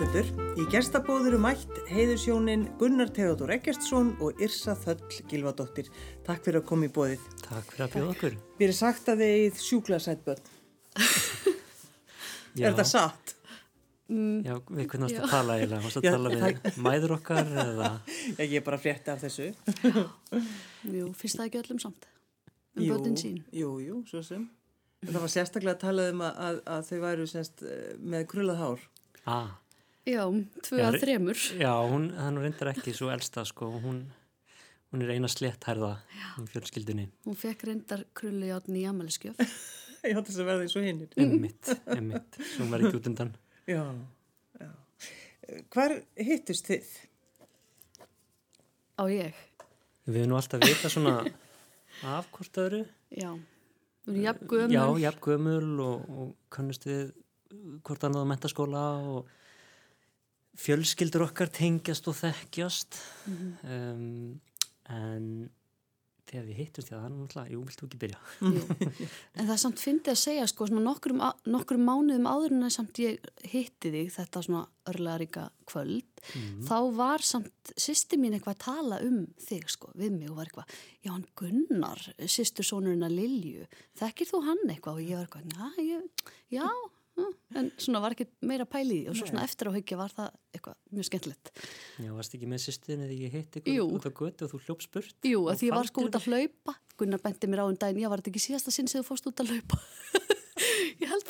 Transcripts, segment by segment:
hlustendur. Í gestabóðuru mætt heiðursjónin Gunnar Teodor Eggertsson og Irsa Þöll Gilvadóttir. Takk fyrir að koma í bóðið. Takk fyrir að bjóða okkur. Mér er sagt að þið sjúkla sætbönn. er þetta satt? Já, við hvernig varst að tala eiginlega? Varst að tala við mæður okkar eða? Já, ég er bara frétti af þessu. Jú, finnst það ekki öllum samt? Um börnin sín? Jú, jú, svo sem. En það var sérstaklega að tala um að, að, að þau væru semst eh, með krullað hár. Ah. Já, tvö að þremur. Já, hún, hann reyndar ekki svo elsta sko, hún, hún er eina slétthærða um fjölskyldunni. Hún fekk reyndar krulli átni í amaliskjöf. Ég átti þess að verða eins og hinnir. Emmitt, emmitt, svo hún var ekki út undan. Já, já. Hvar hittust þið? Á ég? Við erum nú alltaf vita svona af hvort öðru. Já. Þú erum jafn gömul. Já, jafn gömul og, og kannast við hvort annað á mentaskóla og fjölskyldur okkar tengjast og þekkjast mm -hmm. um, en þegar við hittumst því að það er náttúrulega, jú, viltu ekki byrja? en það er samt fyndið að segja sko, nokkrum, nokkrum mánuðum áður en að samt ég hitti þig þetta svona örlega ríka kvöld mm þá var samt sýsti mín eitthvað að tala um þig sko, við mig og var eitthvað, já hann Gunnar sýstur sónurinn að Lilju þekkir þú hann eitthvað og ég var eitthvað, já, ég, já en svona var ekki meira pælið og svo svona eftir á höggja var það eitthvað mjög skemmtilegt. Já, varst ekki með sýstin eða ég hitt eitthvað út á götu og þú hljóps burt Jú, því ég var sko út að hlaupa. Gunnar bendi mér á um daginn, ég var þetta ekki síðasta sinn sem þú fórst út að hlaupa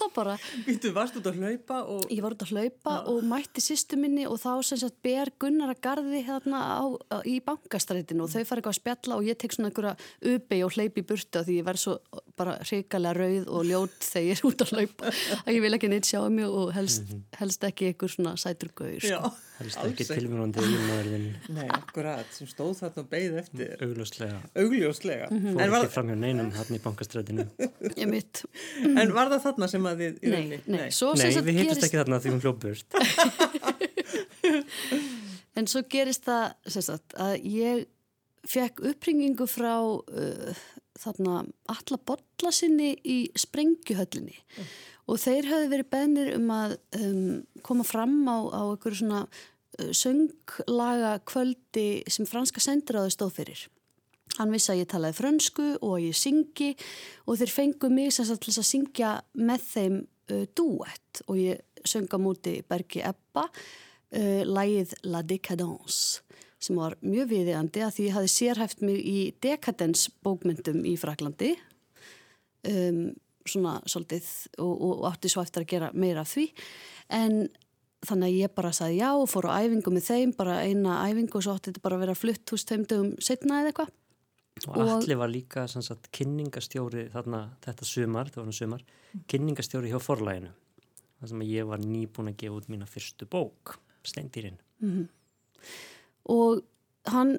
það bara Þú varst út að hlaupa og... Ég var út að hlaupa Já. og mætti sýstu minni og þá sem sagt ber Gunnar að gardi hérna á, á, í bankastrætinu og þau fara eitthvað að spjalla og ég tek svona einhverja ubi og hleypi í burtu því ég verð svo bara hrikalega rauð og ljót þegar ég er út að hlaupa að ég vil ekki neitt sjá mig og helst, -hmm. helst ekki einhver svona sætur gauð sko. Helst ekki. tilmjörnandi eiginmaðurinn. Nei, akkurat, sem stóð þarna og beigð eftir. Augljóslega. Augljóslega. Mm -hmm. Fór ekki fram hjá neinum hann í bankastrætinu. Ég mitt En var það þarna sem að þið Nei, nei, nei. nei við hittist ekki þarna því hún hljópust En svo gerist það sagt, að ég fekk uppringingu frá uh, þarna alla botla sinni í sprengjuhöllinni mm. og þeir höfðu verið bennir um að um, koma fram á, á einhverju svona uh, sönglaga kvöldi sem franska sendiráðu stóð fyrir. Hann vissi að ég talaði frönsku og að ég syngi og þeir fengu mig sem sagt til að syngja með þeim uh, duett og ég sönga múti Bergi Ebba uh, lægið La Décadence sem var mjög viðiðandi að því ég hafi sérhæft mig í Decadence bókmyndum í Fraklandi um, svona svolítið og, og átti svo eftir að gera meira af því en þannig að ég bara sagði já og fór á æfingu með þeim bara eina æfingu og svo átti þetta bara að vera flutt hús þeimdugum setna eða eitthvað Og allir var líka sagt, kynningastjóri þarna þetta sumar, þetta var svona sumar, kynningastjóri hjá forlæginu. Það sem ég var nýbúin að gefa út mína fyrstu bók, Steindýrin. Mm -hmm. Og hann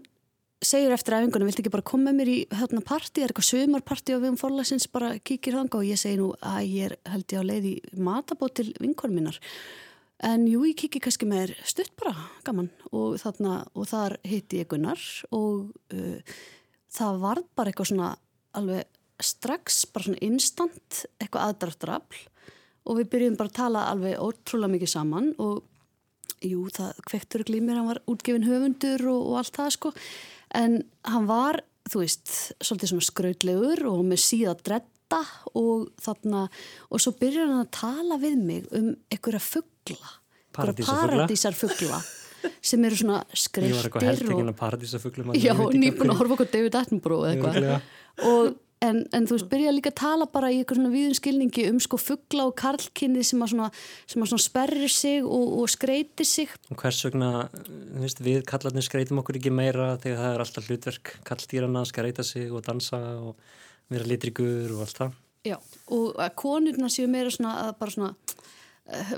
segir eftir æfingunum, vilti ekki bara koma með mér í hérna parti, er eitthvað sumarparti og við um forlæsins bara kíkir þanga og ég segi nú að ég er held ég á leið í matabót til vinkonum minnar. En jú, ég kiki kannski með stutt bara, gaman, og, þarna, og þar hitti ég Gunnar og... Uh, það var bara eitthvað svona alveg strax, bara svona instant eitthvað aðdraftrafl og við byrjum bara að tala alveg ótrúlega mikið saman og jú, það kvektur glýmir, hann var útgefin höfundur og, og allt það sko. En hann var, þú veist, svolítið svona skrautlegur og með síða dretta og þarna og svo byrjar hann að tala við mig um einhverja fuggla paradísar fuggla sem eru svona skreittir Ég var eitthvað heldingin að paradísafuglum Já, nýbúin að horfa okkur David Attenborough eða eitthvað en, en þú veist, byrja líka að tala bara í eitthvað svona viðunskilningi um sko fuggla og karlkinni sem að svona, sem að svona sperrir sig og, og skreitir sig. Og hvers vegna, þú veist, við kallarnir skreitum okkur ekki meira þegar það er alltaf hlutverk kalldýrana að skreita sig og dansa og vera litrigur og allt það. Já, og að konurna séu meira svona að bara svona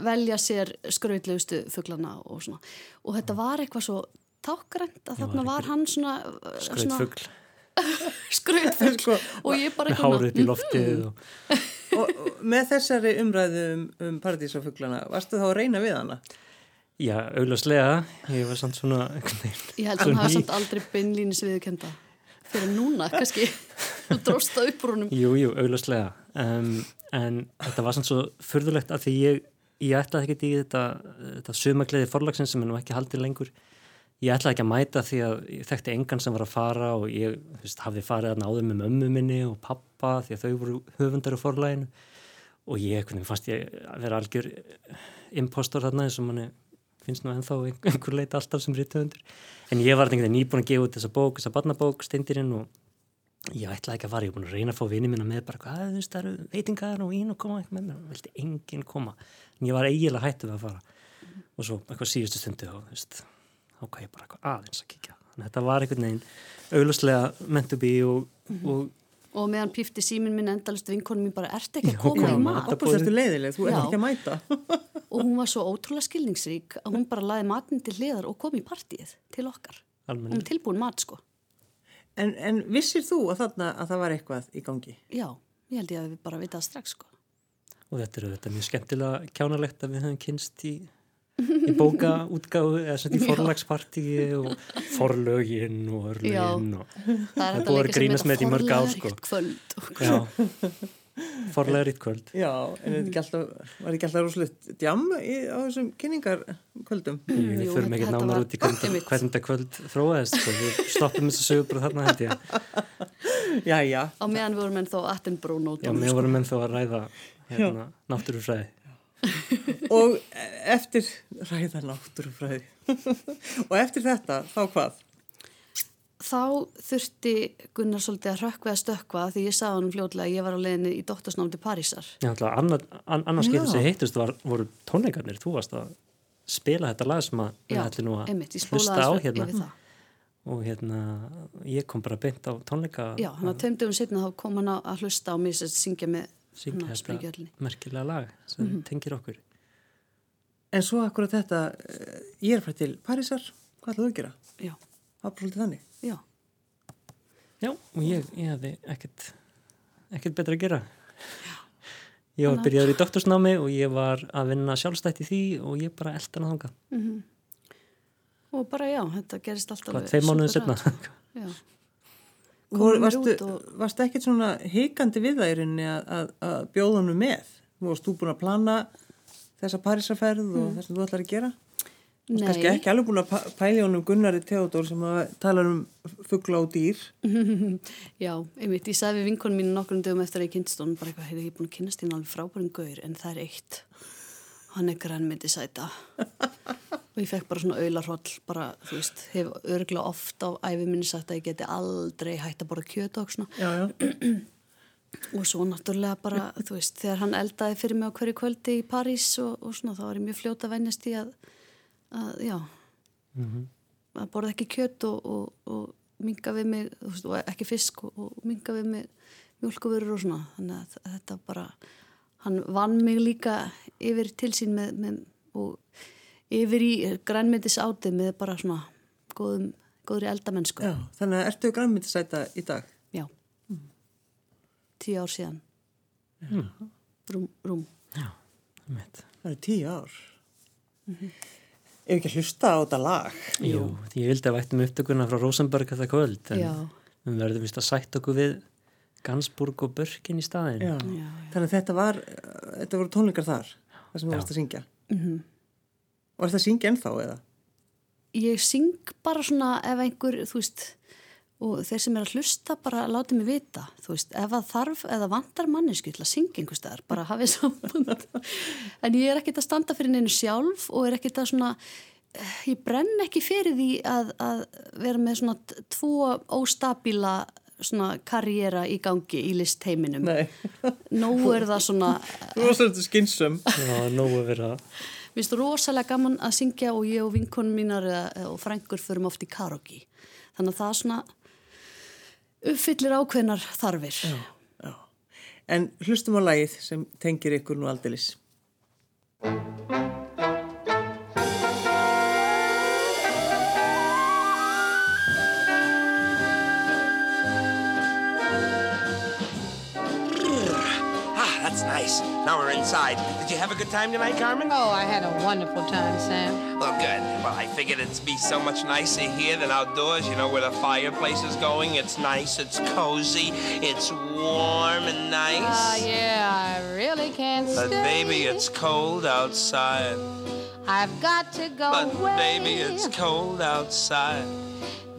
velja sér skrautlegustu fugglana og svona. Og þetta var eitthvað svo tákgrænt að þarna var hann svona skrautfugl skrautfugl. Sko, og ég bara með hárið upp í loftið mm. og... og, og með þessari umræðu um, um paradísafugglana varstu þá að reyna við hana? Já, augljóslega. Ég var samt svona ég held að hann hafa samt aldrei beinlýnis viðkenda fyrir núna, kannski. Þú drósta upp úr honum. Jú, jú, augljóslega. Um, en þetta var samt svo förðulegt að því ég ég ætlaði ekkert í þetta, þetta sumakleiði forlagsinn sem er nú ekki haldið lengur ég ætlaði ekki að mæta því að ég þekkti engan sem var að fara og ég veist, hafði farið að náðu með mömmu minni og pappa því að þau voru höfundar á forlæginu og ég hvernig, fannst ég að vera algjör impostor þarna eins og manni finnst nú ennþá einhver leita alltaf sem rítuhundur en ég var einhvern veginn nýbúin að gefa út þessa bók, þessa barnabók, steindirinn og ég ætlaði ekki að fara, ég var búin að reyna að fá vinið mína með bara, hvað, þú veist, það eru veitingar og vín og koma ekki með mér, það vildi enginn koma. En ég var eiginlega hættið að fara. Og svo eitthvað síðustu stundu og þú veist, ok, bara eitthvað aðeins að kíkja þannig að þetta var einhvern veginn auglustlega meant to be og, mm. og, og meðan pýfti símin minn endalist vinkonum mín bara, ert ekki að koma já, í mat? Þú ert leiðileg, þú ert ekki að mæta og hún var svo ótrúlega skilningsrík að hún bara laði matin til hliðar og kom í partíið til okkar Almenni. hún tilbúin mat sko En, en vissir þú að, þarna, að það var eitthvað í gangi? Já, ég held ég að við bara vitað strax sko. Og þetta er þetta mjög skemmtilega kjánalegt að við höfum kynst í, í bókaútgáðu eða svona í forlagspartíi og forlögin og örlögin og það er búin að grínast með þetta í mörg ár sko. Já Forlega ritt kvöld. Já, en ekki alltaf, var ekki alltaf rúsleitt djam í, á þessum kynningarkvöldum? Við förum ekki nánar út í hvernig þetta kvöld þróaðist, sko. við stoppum þess að sögur bara þarna held ég. Já, já. Á meðan vorum enn þó Attenbrú-nótum. Já, meðan vorum enn þó að ræða hérna, náttúrufræði. Og eftir ræða náttúrufræði. Og eftir þetta, þá hvað? þá þurfti Gunnar svolítið að rökkva að stökkva því ég sagði hann fljóðlega að ég var á leginni í dóttasnámi til Parísar. Já, alltaf, annars getur þessi heittust var, voru tónleikarnir, þú varst að spila þetta lag sem að við ætlum nú að einmitt, hlusta á hérna og hérna ég kom bara beint á tónleika. Já, hann var tveim dögum setna þá kom hann að hlusta á mig að syngja með syngja þetta merkilega lag sem mm -hmm. tengir okkur. En svo akkurat þetta, eh, ég er frætt til Parísar, hvað ætlaðu að gera? Já. Svolítið þannig. Já. Já, og ég, ég hefði ekkert, ekkert betra að gera. Já. Ég var byrjaður í doktorsnámi og ég var að vinna sjálfstætt í því og ég bara eldan að hanga. Mm -hmm. Og bara já, þetta gerist alltaf... Hvað, þeim mánuðið setna? Já. Og varstu, og... varstu ekkert svona heikandi við það í rauninni að, að, að bjóða hennu með? Þú varst þú búin að plana þessa parísaferð mm. og þess að þú ætlar að gera? Þú veist kannski ekki alveg búin að pæli honum Gunnari Theodor sem tala um fuggla og dýr. Já, einmitt, ég sagði við vinkonum mínu nokkur um dögum eftir að ég kynst honum bara eitthvað, hefur ég búin að kynast hérna alveg frábærum gaur en það er eitt, hann er grænmyndi sæta og ég fekk bara svona auðlarhóll, bara þú veist, hef örgla oft á æfi minni sagt að ég geti aldrei hægt að borða kjötu og svona. Já, já. og svo náttúrulega bara, þú veist, þegar hann eldaði fyrir mig á hverju kvöldi í París og, og svona, þá var ég mjög fljóta að vennast í að að já mm -hmm. að borða ekki kjött og, og, og minga við mig veist, og ekki fisk og, og minga við mig mjölkuvörur og svona þannig að þetta bara hann vann mig líka yfir til sín með, með, og yfir í grænmyndis átið með bara svona góðum, góðri eldamennsku Já, þannig að ertu grænmyndisæta í dag? Já mm. tíu ár síðan mm. rúm, rúm. Já, það er tíu ár mm -hmm. Ef ekki hlusta á þetta lag? Jú, ég vildi að vættum upptökuna frá Rosenberg þetta kvöld en já. við verðum vist að sætt okkur við Gansburg og Börkin í staðin já. Já, Þannig að þetta var þetta voru tónleikar þar þar sem þú varst að syngja mm -hmm. Var þetta að syngja ennþá eða? Ég syng bara svona ef einhver, þú veist og þeir sem er að hlusta bara láti mig vita þú veist, ef það þarf eða vantar mannesku til að syngja einhver staðar, bara hafið sambund en ég er ekkert að standa fyrir neinu sjálf og er ekkert að svona eh, ég brenn ekki fyrir því að, að vera með svona tvo óstabíla svona karriera í gangi í listheiminum nógu er það svona rosalega skynsum er Mér finnst rosalega gaman að syngja og ég og vinkonum mínar og frængur förum oft í karaoke þannig að það svona uppfyllir ákveðnar þarfir. Já, já. En hlustum á lagið sem tengir ykkur nú aldelis. Ah, nice. Now we're inside. Did you have a good time tonight, Carmen? Oh, I had a wonderful time, Sam. Well, good. Well, I figured it'd be so much nicer here than outdoors, you know, where the fireplace is going. It's nice, it's cozy, it's warm and nice. Ah, uh, yeah, I really can't but stay. baby, it's cold outside. I've got to go But away. baby, it's cold outside.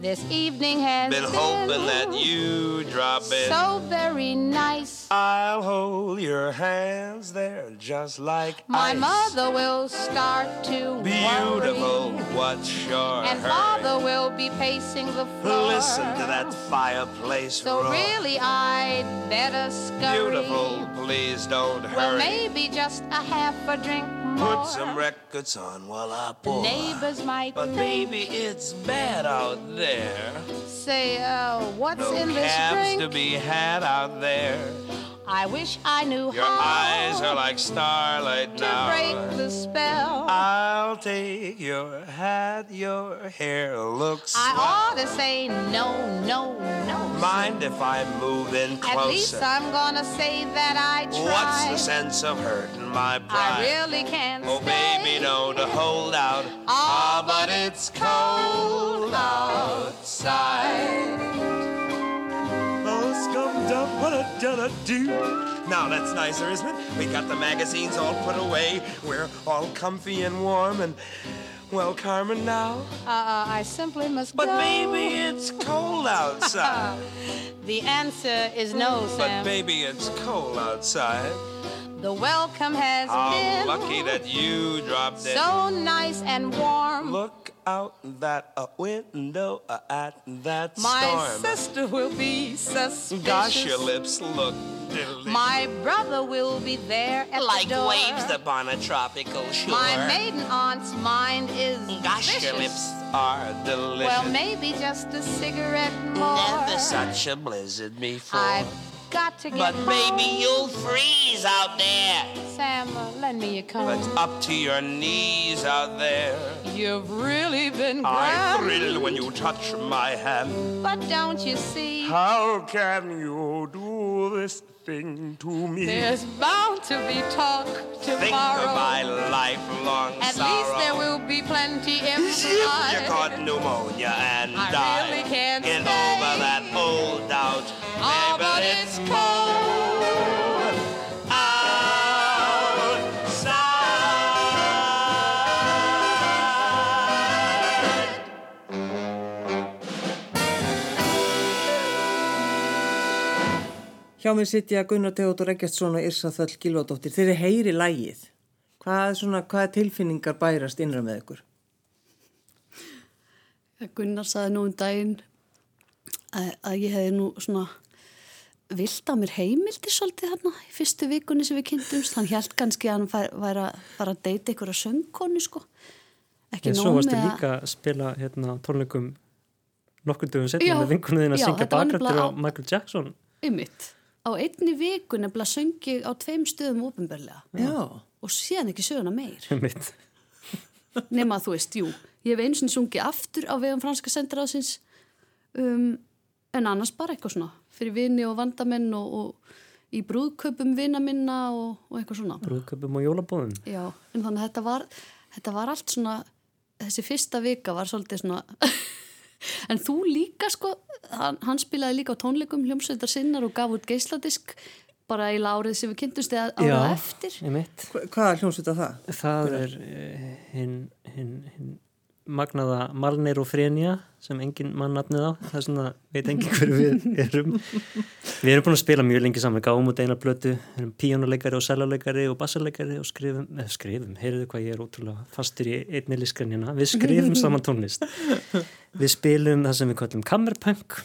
This evening has Been been, hoping that you drop in. so very nice. I'll hold your hands there just like My ice. mother will start to Beautiful, worry, what's your and hurry? father will be pacing the floor. Listen to that fireplace So roar. really, I'd better scurry. Beautiful, please don't hurry. Well, maybe just a half a drink more. Put some records on while I The neighbors might But think, baby, it's bad out there. say, uh, what's No in this cabs drink? to be had out there. I wish I knew Your how eyes are like starlight to now. break the spell. I'll take your hat, your hair looks I swell. ought to say no, no, no. Mind if I move in closer? At least I'm gonna say that I tried. What's the sense of hurting my pride? I really can't Oh, stay. baby, don't hold out. Ah, but it's cold outside. Dum, what da do. Now that's nicer, isn't it? We got the magazines all put away. We're all comfy and warm and. Well, Carmen, now. Uh, uh, I simply must But go. baby, it's cold outside. The answer is no, Sam. but baby, it's cold outside. the welcome has How been lucky that you dropped in. so nice and warm. Look out that uh, window uh, at that My storm. sister will be suspicious. Gosh, your lips look delicious. My brother will be there at like the door. waves upon a tropical shore. My maiden aunt's mind is Gosh, vicious. your lips are delicious. Well, maybe just a cigarette more. Never such a blizzard before. I've got to get but baby, you'll freeze out there. Sam, uh, lend me your comb. But up to your knees out there. You've really been I thrill when you touch my hand. But don't you see, How can you do this thing to me? there's bound to be talk tomorrow. Think of my lifelong At sorrow. least there will be plenty If you caught pneumonia and I died, really mér sitja Gunnar Teodor Eggertsson og Irsa Þöll Gilvadóttir. Þeir eru heyri lægið. Hvað, er svona, hvað tilfinningar bærast innra með ykkur? Gunnar saði nú um daginn að, að ég hefði nú svona vilt á mér heimildi svolítið hérna í fyrstu vikunni sem við kynntumst. Hann held kannski að hann fær, væri að fara að deyta ykkur að söngkonu sko. Ekki En svo nóg varstu með að- líka að spila hérna tónleikum nokkur dögum Já, með vinkunniðin að já, syngja var bakrættur á Michael Jackson. Einmitt. Á einni viku nefnilega söngi á tveim stöðum ofinberlega Já. og síðan ekki söguna meir. Að þú veist, jú, ég hef eins og sungið aftur á vegum franska sendiráðsins um, en annars bara eitthvað svona fyrir vini og vandamenn og, og í brúðköpum vina minna og, og eitthvað svona. Brúðköpum og jólabóðum. Já, en þannig að þetta var, þetta var allt svona, þessi fyrsta vika var svolítið svona, en þú líka sko, hann, hann spilaði líka á tónleikum hljómsveitar sinnar og gaf út geisladisk bara í lárið sem við kynntumst eða árað eftir. ég mitt. Hva- Hvaða hljómsveit að það? Það er eh, hinn hin, hin, magnaða Malnir og Frenja sem engin mann nafnið á. Það er svona, veit engin hver við erum. Við erum búin að spila mjög lengi saman, gáum út eina blötu, erum píjónuleikari og sæluleikari og bassarleikari og skrifum, eða skrifum, heyrðu hvað ég er ótrúlega fastur í einni lískrænjana, við skrifum saman tónlist. Við spilum það sem við kallum kammerpunk,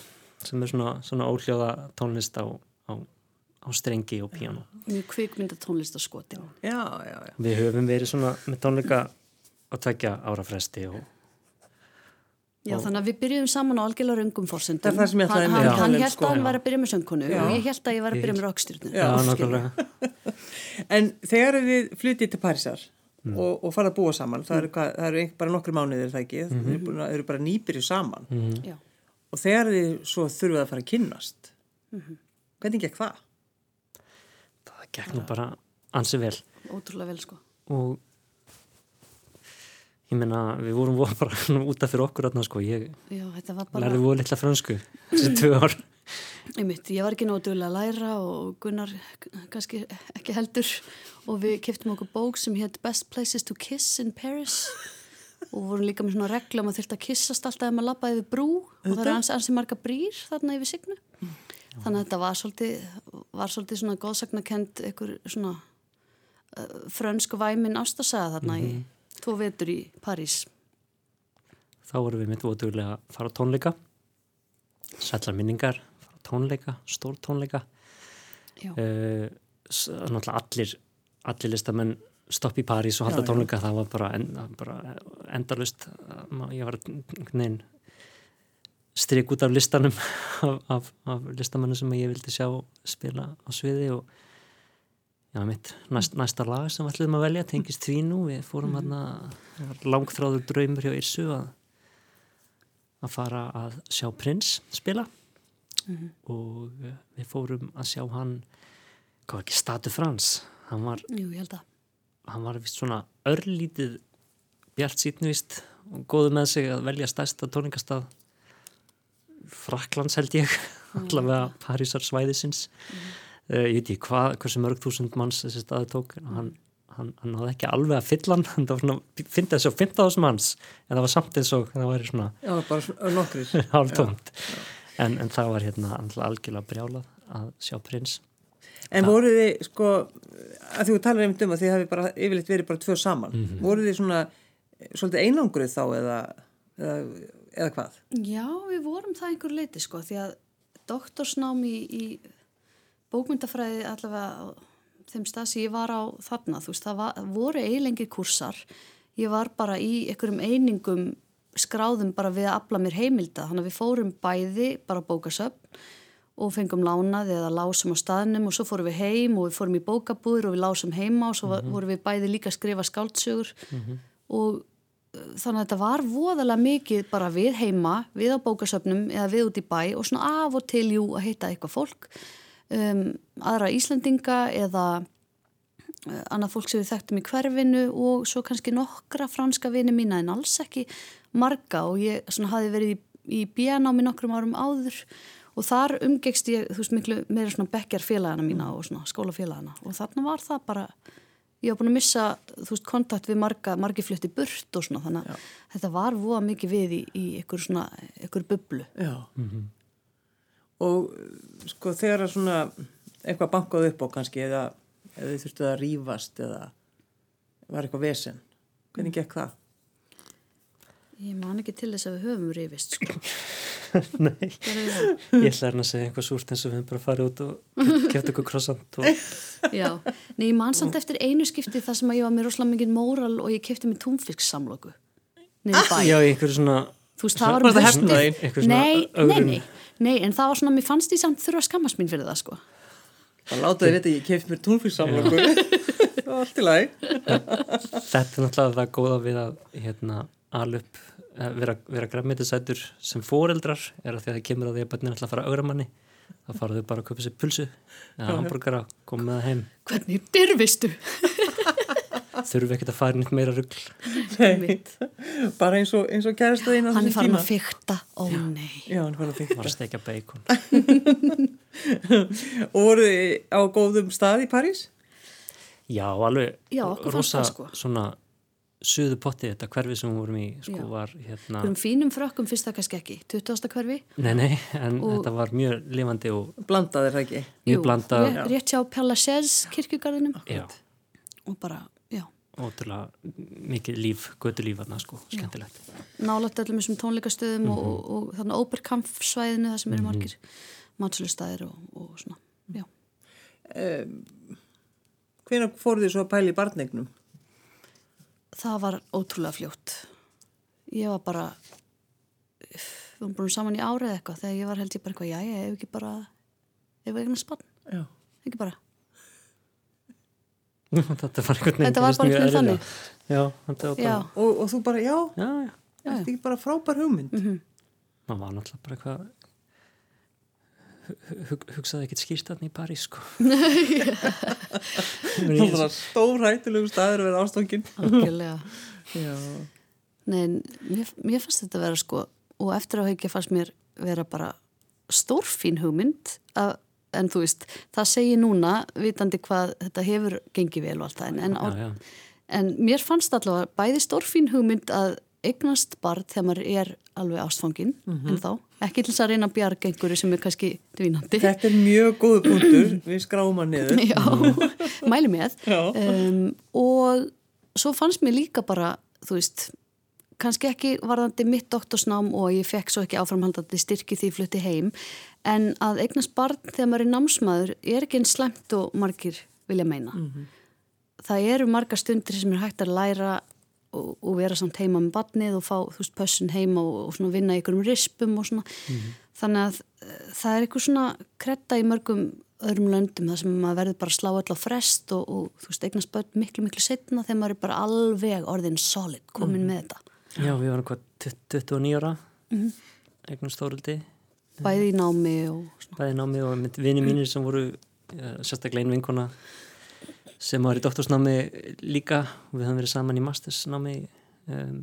sem er svona, svona óhljóða tónlist á, á, á strengi og píjónu. Mjög kvikmynda tónlistaskotin. Já, já, já. Við höfum verið svona með tónleika á tvekja ára fresti og Já, þannig að við byrjuðum saman á algjörlega röngum fórsendum. Það er það sem ég ætlaði hann, hann, hann um, held sko. að hann var að byrja með söngkonu Já. og ég held að ég var að byrja með rockstyrnu. Já, nákvæmlega. En þegar þið flytið til Parísar og, og farið að búa saman, það eru, hvað, það eru bara nokkru mánuðir það ekki, mm -hmm. þeir eru bara nýbyrju saman Já. og þegar þið svo þurfið að fara að kynnast, hvernig gekk það? Það gekk nú bara ansi vel ótrúlega vel sko og ég meina við vorum voru bara út af fyrir okkur þarna sko, ég Já, þetta var bara, lærði voru litla fransku þessi tvö ár. Einmitt, ég var ekki nótulega að læra og Gunnar kannski ekki heldur. Og við keftum okkur bók sem hétt Best Places to Kiss in Paris. Og vorum líka með svona regla maður þurfti að kissast alltaf ef maður lappaði yfir brú. Og það er ansi, ansi marga brýr þarna yfir signu. Þannig að þetta var svolítið, var svolítið svona góðsagnakend einhver svona uh, frönsk væmin ástasaga þarna í tvo vetur í París þá vorum við mitt votuðulega að fara á tónleika sætlar minningar fara á tónleika, stór tónleika Já. uh, allir allir listamenn stopp í París og halda Já, já. tónleika það var bara, en, bara endalust ég var neinn strik út af listanum af, af, af listamennu sem ég vildi sjá spila á sviði og já mitt næst, næsta lag sem við ætlum að velja tengist því nú, við fórum mm langþráður draumur hjá Irsu að að fara að sjá Prins spila. Og eh, við fórum að sjá hann hvað var ekki, Statu Frans hann var, Jú, hann var vist svona örlítið bjart sítnvist og góðu með sig að velja stærsta tóningastað Fraklands held ég. Allavega Parísar svæðisins uh, ég veit ekki hvað, hversu mörg þúsund manns þessi staði tók hann, hann, hann náði ekki alveg að fylla hann það var svona, fyndi þessi á 15.000 manns en það var samt eins og það væri svona Já, bara svona nokkrir. hálftómt en, en það var hérna algjörlega brjálað að sjá prins En voruð þið, sko, að því þú talar einmitt um að þið hafi bara yfirleitt verið bara tvö saman. Mhm. Voruð þið svona, eh, svolítið einangruð þá eða, eða, eða hvað? Já, við vorum það einhver leiti sko því að doktorsnám í, í bókmyndafræði allavega þeim stað sem ég var á þarna, þú veist, það var, voru eiginlengir kursar, ég var bara í einhverjum einingum skráðum bara við að afla mér heimilda, þannig að við fórum bæði bara bókasöfn og fengum lánað eða lásum á staðnum og svo fórum við heim og við fórum í bókabúður og við lásum heima og svo mm vorum við bæði líka að skrifa skáldsögur. Og uh, þannig að þetta var voðalega mikið bara við heima, við á bókasöfnum eða við út í bæ og svona af og til jú að hitta eitthvað fólk um, aðra Íslandinga eða uh, annað fólk sem við þekktum í hverfinu og svo kannski nokkra franska vini mína en alls ekki marga. Og ég svona hafi verið í, í bjánámi nokkrum árum áður og þar umgekst ég, þú veist, miklu meira svona bekkjarfélagana mína og svona skólafélagana og þarna var það bara ég var búin að missa, þú veist, kontakt við marga, margi flutti burt og svona þannig að þetta var voða mikið við í, í ykkur svona, ykkur bublu. Já. Og, sko, þegar að svona eitthvað bankaði upp á kannski eða, eða þið þurftu að rífast eða var eitthvað vesen. Hvernig gekk það? Ég man ekki til þess að við höfum rifist sko. Nei, ég ætla hérna að segja eitthvað súrt eins og við höfum bara farið út og kæft okkur krossant og Já, nei, ég man samt eftir einu skipti þar sem að ég var með rosalega mikið móral og ég kefti með bæ. já, einhverju svona Þú veist, það var um? Eitthvað svona Nei, nei, nei, nei, en það var svona, mér fannst ég samt þurfa að skammast mín fyrir það, sko. Það látaði vita, ég keift mér túnfíksamloku. það var allt í lagi. þetta er náttúrulega það góða við að hérna, alup vera, vera græmitisætur sem foreldrar er að því að það kemur að því að bönnin ætla að fara að augra manni þá fara þau bara að köpa sér pulsu eða hambúrgara, koma með það heim Hvernig dyrfistu? Þurfi ekkert að fara nýtt meira rugl Nei, bara eins og, eins og kærastu þín á Hann er farin að fykta, ó nei. Já, hann er farin að fykta. var að steikja bacon Og voruð þið á góðum stað í París? já, alveg Já, rosa sko. svona suðu potti þetta hverfi sem við vorum í sko Já. var hérna Um fínum frökkum það kannski ekki, 20. hverfi. nei, nei, en Og- þetta var mjög lifandi og Blandaðir það ekki? mjög blandað Rétt, hjá Pella Sez kirkjugarðinum já, og bara, já, ótrúlega mikið líf, götu líf þarna sko, skemmtilegt nálægt öllum þessum tónleikastöðum og, og, og þannig óperkampfsvæðinu það sem eru margir matslustæðir og, og svona, já. Hvenær fóruð þið svo að pæla í barnegnum? Það var ótrúlega fljótt. Ég var bara, við varum búin saman í árið eitthvað þegar ég var held ég bara eitthvað, já, ég hef ekki bara, ef ekki spann, Já. ekki bara. þetta var einhvern veginn Þetta var bara einhvern eðlilega. þannig. já, þetta var Já, bara Og, og þú bara, já, já, já, þetta er ekki bara frábær hugmynd. Mhm. maður var náttúrulega bara eitthvað hug, hugsaði ekkert skýrstatni í París sko. Það var stór hættulegu staður að vera Já, Nei, mér, mér fannst þetta vera sko og eftir á hekja fannst mér vera bara stórfín hugmynd að, en þú veist, það segir núna vitandi hvað þetta hefur gengið vel og allt það en, já, já. en mér fannst allavega bæði stórfín hugmynd að eignast barn þegar maður er alveg ástfangin en þá, ekki til þess að reyna að bjarga einhverju sem er kannski dvínandi. Þetta er mjög góð punktur, við skráum hann niður. Já, mæli með. Um, og svo fannst mér líka bara, þú veist kannski ekki varðandi mitt doktorsnám og ég fekk svo ekki áframhaldandi styrki því ég flutti heim en að eignast barn þegar maður er námsmaður er ekki einn slæmt og margir vilja meina. Það eru margar stundir sem er hægt að læra og, og vera samt heima með barnið og fá, þú veist, pössun heima og, og vinna í einhverjum rispum og svona. Þannig að uh, það er eitthvað svona kretta í mörgum öðrum löndum þar sem maður verður bara að slá á frest og, og þú veist, eignast börn miklu, miklu setna þegar maður er bara alveg orðin solid, komin með þetta. Já, við varum hvað 29 ára Mhm. eignum stóruldi bæði í námi og svona. Bæði námi og vini mínir sem voru uh, sérstaklega einu vinkona sem var í doktorsnámi líka og við höfum verið saman í mastersnámi um,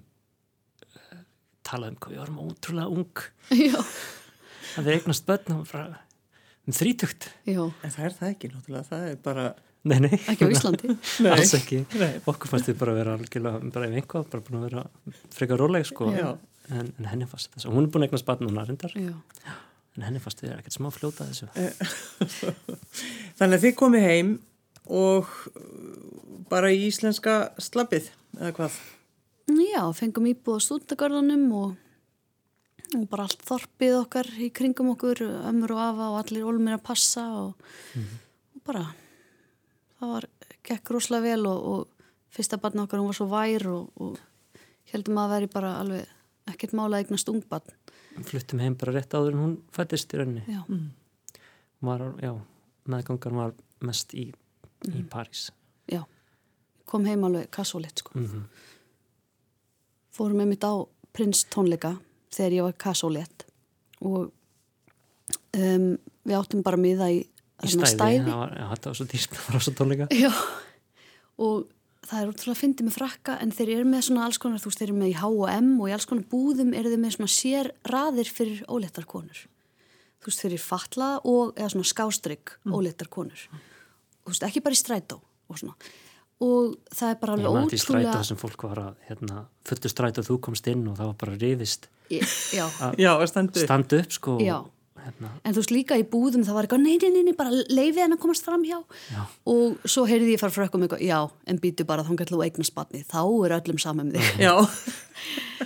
talað um hvað við varum ótrúlega ung. Já, að við eignast börn og bara um þrítugt. Já, En það er það ekki náttúrulega, það er bara nei, nei, ekki á Íslandi? Nei. alls ekki. Nei. okkur fannst við bara að vera algjörlega bara ef einhvað, bara búin að vera frekar róleg sko, Já. en, en henni fannst þetta svo, hún er búin að eignast barn núna reyndar. Já, en henni fannst við ekkert smá fljóta þessu Þannig að þið komið heim og uh, bara í íslenska slappið, eða hvað? já, fengum íbúð á stúndagörðunum og, og bara allt þorpið okkar í kringum okkur ömmur og afa og allir olmir að passa og, og bara það var, gekk rosalega vel og, og fyrsta barn okkar hún var svo vær og, og heldum að veri bara alveg ekkert mála að eignast ungbarn fluttum heim bara rétt áður en hún fættist í rauninni. Já, Hún var, já, meðgangan var mest í, í París. Já kom heim alveg kassólitt sko. Mm fórum einmitt á prins tónleika þegar ég var kassólitt og um, við áttum bara miða í, í þarna stæði, Það var, já, þetta var svo dýrt það var svo tónleika Já, og það er útrúlega að fyndi með frakka en þeir eru með svona alls konar, þú veist, þeir eru með í H&M og í alls konar búðum eru þeir með svona sér raðir fyrir óleittar konur. Þú veist, fyrir fatlaða og eða svona skástrygg mm. óleittar konur. Þú veist, ekki bara í strætó og svona. Og það er bara Já, alveg maður til strætó ótrúlega... þessum fólk var að hérna, fullu strætó þú komst inn og það var bara rifist Já, Já, að standu upp sko Já. Hérna, en þú veist líka í búðum það var eitthvað, nei, nei, nei, nei, bara leifið henn að komast fram hjá Já. og svo heyrði ég fara frá eitthvað eitthvað, já, en býtu bara þá gætlu eignast batni, þá er öllum saman með þig Já,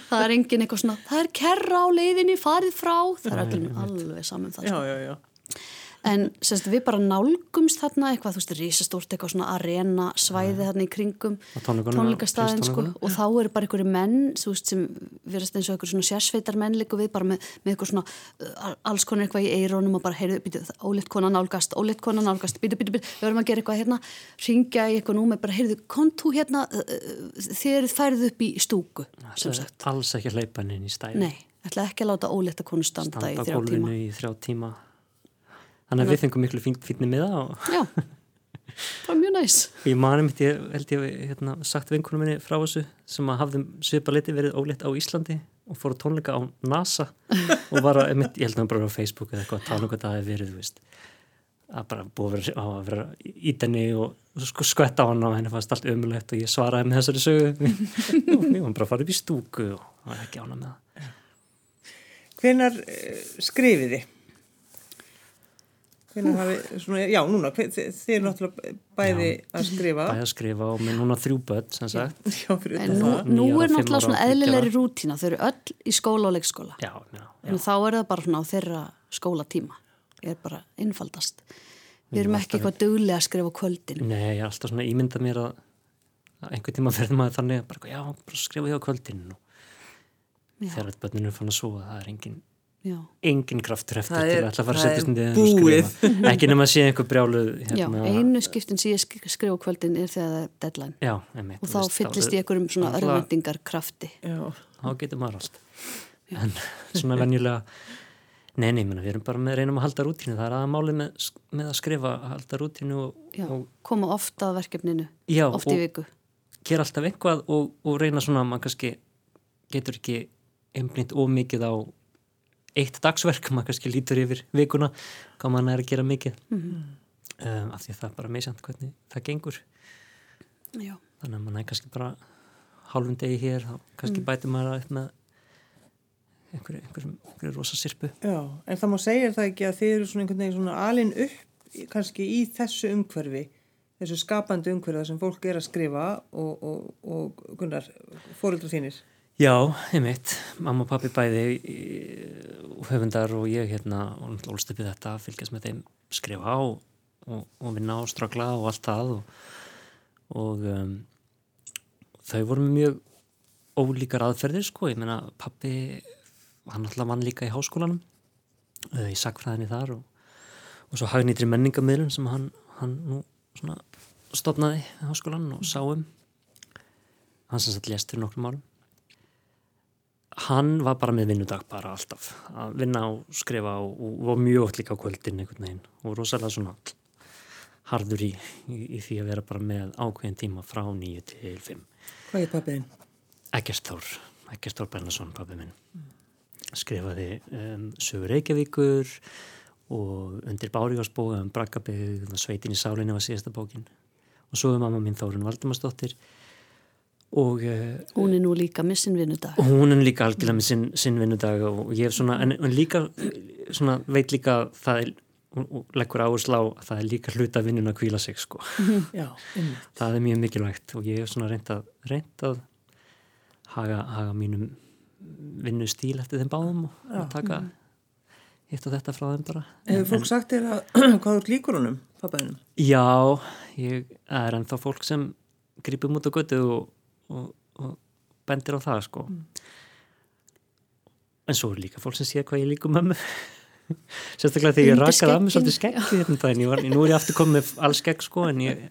það er engin eitthvað svona, það er kerra á leiðinni, farið frá, það er öllum alveg saman það. já, sko. já, já. En semst, við bara nálgumst þarna eitthvað, þú veist, risastórt eitthvað svona arena svæði þarna í kringum tónleikastæðin sko, og þá eru bara einhverju menn þú veist, sem verðast eins og einhverju svona sérsveitar menn líka við bara með, með eitthvað svona uh, alls konar eitthvað í eirónum og bara heyrðu, býtu, ólétt kona nálgast, ólétt kona nálgast býtu, býtu, býtu, við verðum að gera eitthvað hérna ringja í eitthvað númer, bara heyrðu, kont þú hérna uh, uh, þið færið upp í stúku sem sagt, alls ekki að leipa henni inn í stæði nei, ætla ekki að láta ólétta konu standa, standa í þrjá gólfinu tíma? í þrjá tíma þannig að við fengum miklu fín, fínni miða og já, það var mjög næs. Ég mani mitt, ég held ég hérna, sagt vinkunum minni frá þessu sem að hafðum svipa liti verið ólétt á Íslandi og fór að tónleika á NASA og var að, einmitt, ég held að hann bara á Facebook eða eitthvað að tala um hvað það hefði verið, þú veist. Að bara búið að vera, á að vera í denni og, sko skvetta á hann og henni fannst allt ömulegt og ég svaraði með þessari sögu. Og við varum bara að fara upp í stúku og það var ekki ána með það. Hvenar uh, hafið, svona, já, núna, þið, er náttúrulega bæði að skrifa. bæði að skrifa og með núna þrjú börn sem sagt. Já, fyrir en utan nú, nú er náttúrulega svona eðlilegri ára. rútína. Þau eru öll í skóla og leikskóla. Já, já, já. en þá er það bara svona á þeirra skólatíma. Er bara einfaldast. Við erum ekki eitthvað duglega að skrifa kvöldin Nei, ég er alltaf svona ímyndað mér að, að einhvern tíma verður maður þannig að bara, já, bara skrifa því á kvöldin og Já. þegar börninu fann að sofa það er engin, já, engin kraftur eftir Það til er- að ætla að fara að setja er stundi búið. ekki nema að sé einhver brjáluð já, hérna, einu skiptin sem ég sk- skrifa á kvöldin er þegar það er deadline. Já, einmitt, og þá veist, fyllist ég einhverjum svona örvendingar krafti Já, þá getur maður allt. En svona venjulega Nei, nei, menna, við erum bara með reynum að halda rútínu, það er aðmáli með, með að skrifa, halda rútínu og, Já, og koma ofta að verkefninu, Já, oft í viku. gera alltaf eitthvað og, og reyna svona, maður kannski getur ekki einblínt ómikið á eitt dagsverk, maður kannski lítur yfir vikuna, hvað maður er að gera mikið, Mhm. um, af því að það er bara meðsjönd hvernig það gengur, Já, þannig að maður er kannski bara hálfum degi hér, þá kannski Mm. bætir maður upp með einhverju, einhverju, einhverju rosa sirpu. Já, en það má segja það ekki að þið eru svona einhvern veginn svona alin upp í- kannski í þessu umhverfi, þessu skapandi umhverfi þar sem fólk er að skrifa og, og, og Gunnar, fóreldra þínir. Já, einmitt, mamma og pappi bæði höfundar og ég hérna og ólst upp í þetta, fylgjast með þeim skrifa og, og, og vinna og stragla og allt það og, og um, þau voru mjög ólíkar aðferðir sko, ég meina pappi hann náttúrulega vann líka í háskólanum í sakfræðinni þar og, svo hagnýtri menningamöðlun sem hann, hann nú svona stopnaði í háskólan og sáum hann sem satt lest fyrir nokkrum árum hann var bara með vinnudag bara alltaf. Að vinna og skrifa og, og var mjög líka á kvöldin einhvern veginn. Og rosalega svona harður í, í, í því að vera bara með ákveðin tíma frá nýju til fimm. Hvað er Þór, Ekkert Þór Bernason pappi minn. Skrifaði um, Sögur Reykjavíkur og undir Bárigarsbóga um Brakkabygg, Sveitin í sálinni var síðasta bókin. Og svo er mamma mín Þórun Valdimarsdóttir og uh, hún er nú líka missin vinnudag. Og hún er líka algjörlega með sinn, sinn vinnudag og ég hef svona, en, en líka svona, veit líka að það er og, leggur áherslu á að það er líka hluta vinnun að kvíla sig sko. Já, það er mjög mikilvægt og ég hef svona reynd að reynd að haga, haga mínum vinnu stíl eftir þeim báðum og, og taka hitt og þetta frá þeim bara. Hefur fólk sagt þér að hvað ert líkur honum, pappaðinum? Já, ég er ennþá fólk sem grýpum út á götu og, og, og bendir á það sko en svo er líka fólk sem sé hvað ég líku mömmu sérstaklega þegar ég rakaði af mig svolítið skegg hérna um. Ég var, nú er ég aftur komið með all skegg sko en ég,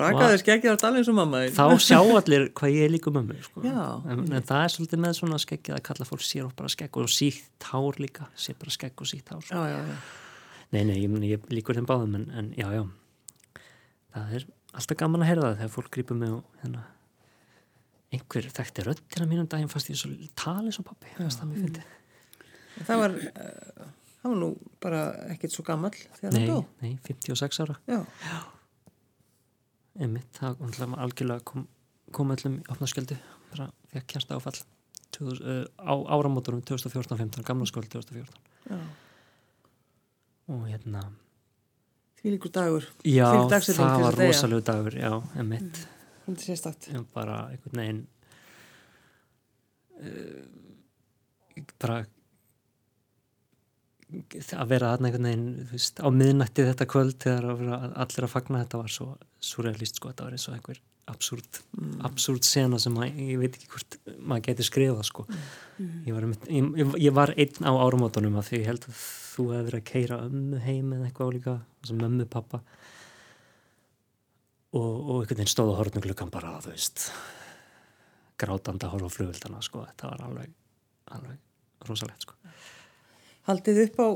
Rakaði skeggið á alveg og mamma þá sjá allir hvað ég líku mömmu sko. En, en það er svolítið með svona skeggið að kalla fólk sér og bara skegg og sítt hár líka sér bara skegg og sítt hár sko. Já, já, já. Nei, nei, ég, ég líkur þeim báðum en, en já, já það er alltaf gaman að heyra það þegar fólk grýpur mig og hérna einhver þekkti röddina mínum daginn fast ég svo tali svo pappi það fyndið. Það var, uh, það var nú bara ekkert svo gammal þegar Nei, dó. nei, 56 ára. Já, einmitt, það var algjörlega kom, kom öllum í opnaskjöldu bara fekk kjærsta áfall 2000, uh, á áramótorum 2014-15 gamla skóli 2014 já. og hérna Því líkur dagur. já, það var að rosalegu dagur já, einmitt Þetta sérstakt. en bara einhvern veginn uh, bara að vera aðna einhvern veginn veist, á miðnætti þetta kvöld þegar allir að fagna þetta var svo surrealist sko, þetta var eins og einhver absúrt Mm. absúrt sena sem að, ég veit ekki hvort maður geti skrifað sko ég, var, ég, ég- var einn á árumótunum að því ég held að þú hefði verið að keira ömmu heim eða eitthvað álíka sem mömmu pappa og, og einhvern veginn stóð á horfnum klukkan bara þú veist grátanda horfa á flugvildana sko, þetta var alveg alveg rosalegt sko Haldið upp á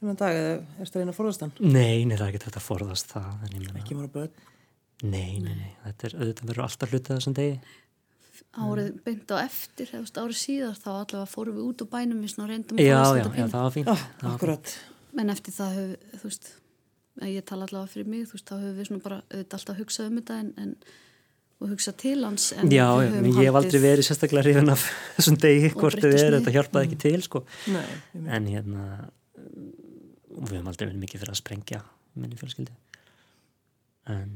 þennan dag eða erstu að reyna að forðast hann? Nei, nei, það er ekki þetta að forðast það en ég meina, Ekki mara börn. nei, nei, nei, þetta er auðvitað verður alltaf hluta þessum degi Árið beint á eftir, eða árið síðar þá allavega fórum við út úr bænum svona reyndum að Já, forðast já, þetta já, pínu. það var fínt Já, það var akkurat. En eftir það höfum, þú veist, ég tala allavega fyrir mig, þú veist, þá höfum við svona bara auðvitað alltaf hugsað um þetta en, en og hugsa til hans en Já, höfum ég hef aldrei verið sérstaklega hrifin af þessum degi hvort þið er, þetta hjálpaði ekki til sko. Nei, en hérna við höfum aldrei verið mikið fyrir að sprengja minni fjölskyldi en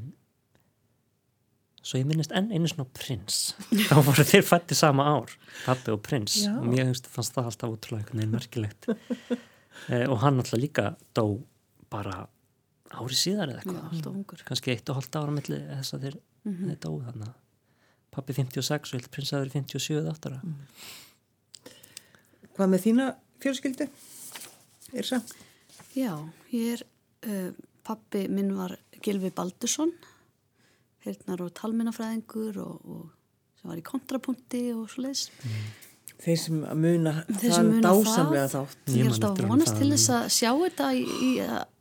svo ég minnist enn einu svona prins. Þá voru þeir fætti sama ár pappi og prins. Já. og mér finnst- fannst það alltaf útrúlega einhvern veginn merkilegt. Eh, og hann alltaf líka dó bara ári síðar eða eitthvað alltaf ungur. kannski eitt og hálft ára milli þess að þeir, Mhm. þeir dói þannig að pappi 56 og ég held prins að þeir 57 eða áttara Hvað með þína fjölskyldu? Irsa? Já, ég er, uh, pappi minn var Gilvi Baldursson, heyrnar og talminnafræðingur og, og sem var í kontrapunkti og svo leiðis. Þeir sem muna Þeir sem muna dásamlega það. þátt. Ég er alltaf að vonast það. til þess að sjá þetta í, í,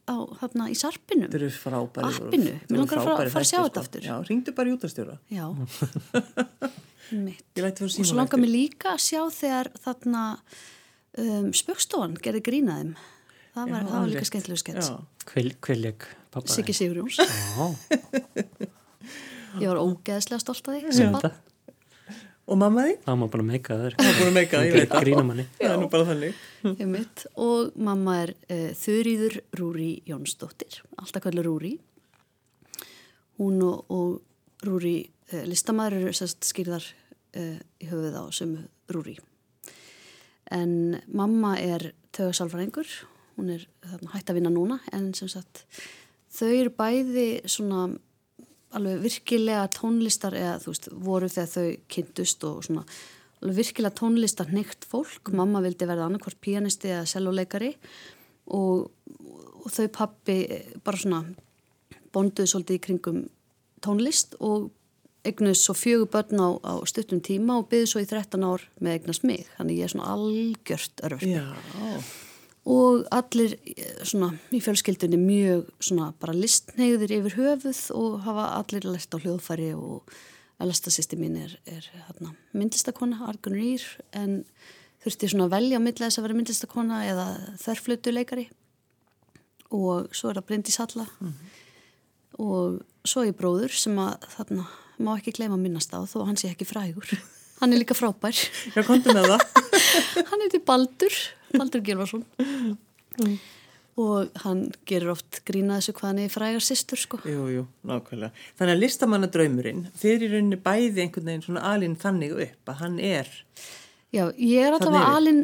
á, þarna, í sarpinum. Þeir eru frábæri. Appinu. Mér langar að fara- að sjá þetta aftur. Já, ringdu bara í útastjóra. Já, Og svo langar mér líka að sjá þegar þarna um, spöggstofan gerði grínaðum. Það var, það var líka skemmtilegu skets. Já, Hvilleg pappa Siggi Sigurjóns. Já, Ég var ógeðslega stolt af því. sem sem barn. þetta og mamma því? Það má bara meika það Það er búin að meika það, ég veit það. Grínum henni Það er nú bara þannig. Og mamma er uh, Þurýður Rúri Jónsdóttir, alltaf kallur Rúri. Hún og, og Rúri uh, listamæður eru sérst skýrðar uh, í höfuð á sömu Rúri. En mamma er tögasalfræðingur, hún er þarna, hætt að vinna núna, en sem sagt þau eru bæði svona alveg virkilega tónlistar eða þú veist, voru þegar þau kynntust og svona alveg virkilega tónlistar neitt fólk. Mamma vildi verða annarkvort pianisti eða selvoleikari og, og þau pappi bara svona bonduðu svolítið í kringum tónlist og eignuðs svo fjögur börn á, á stuttum tíma og byggðu svo í 13 ár með eignast mig. Þannig ég er svona algjört Já, og allir eh, svona í fjölskyldunni mjög svona bara listneiður yfir höfuð og hafa allir lært á hljóðfæri og elastasýsti mín er, er hérna, myndlistakona, Argun Rýr en þurfti svona að velja á milli þess að vera myndlistakona eða þerflötuleikari og svo er það Bryndís Halla. Og svo er bróður sem að þarna má ekki gleyma að minnast á þó að hann sé ekki frægur. Hann er líka frábær. Hann heiti Baldur Baldur Gilvarsson og hann gerir oft grína þessu hvað hann er frægar sýstur sko Jú, jú, nákvæmlega. Þannig að listamannadraumurinn, þeir í rauninni bæði einhvern veginn svona alinn þannig upp að hann er, já, ég er Þarna allavega yfir. alin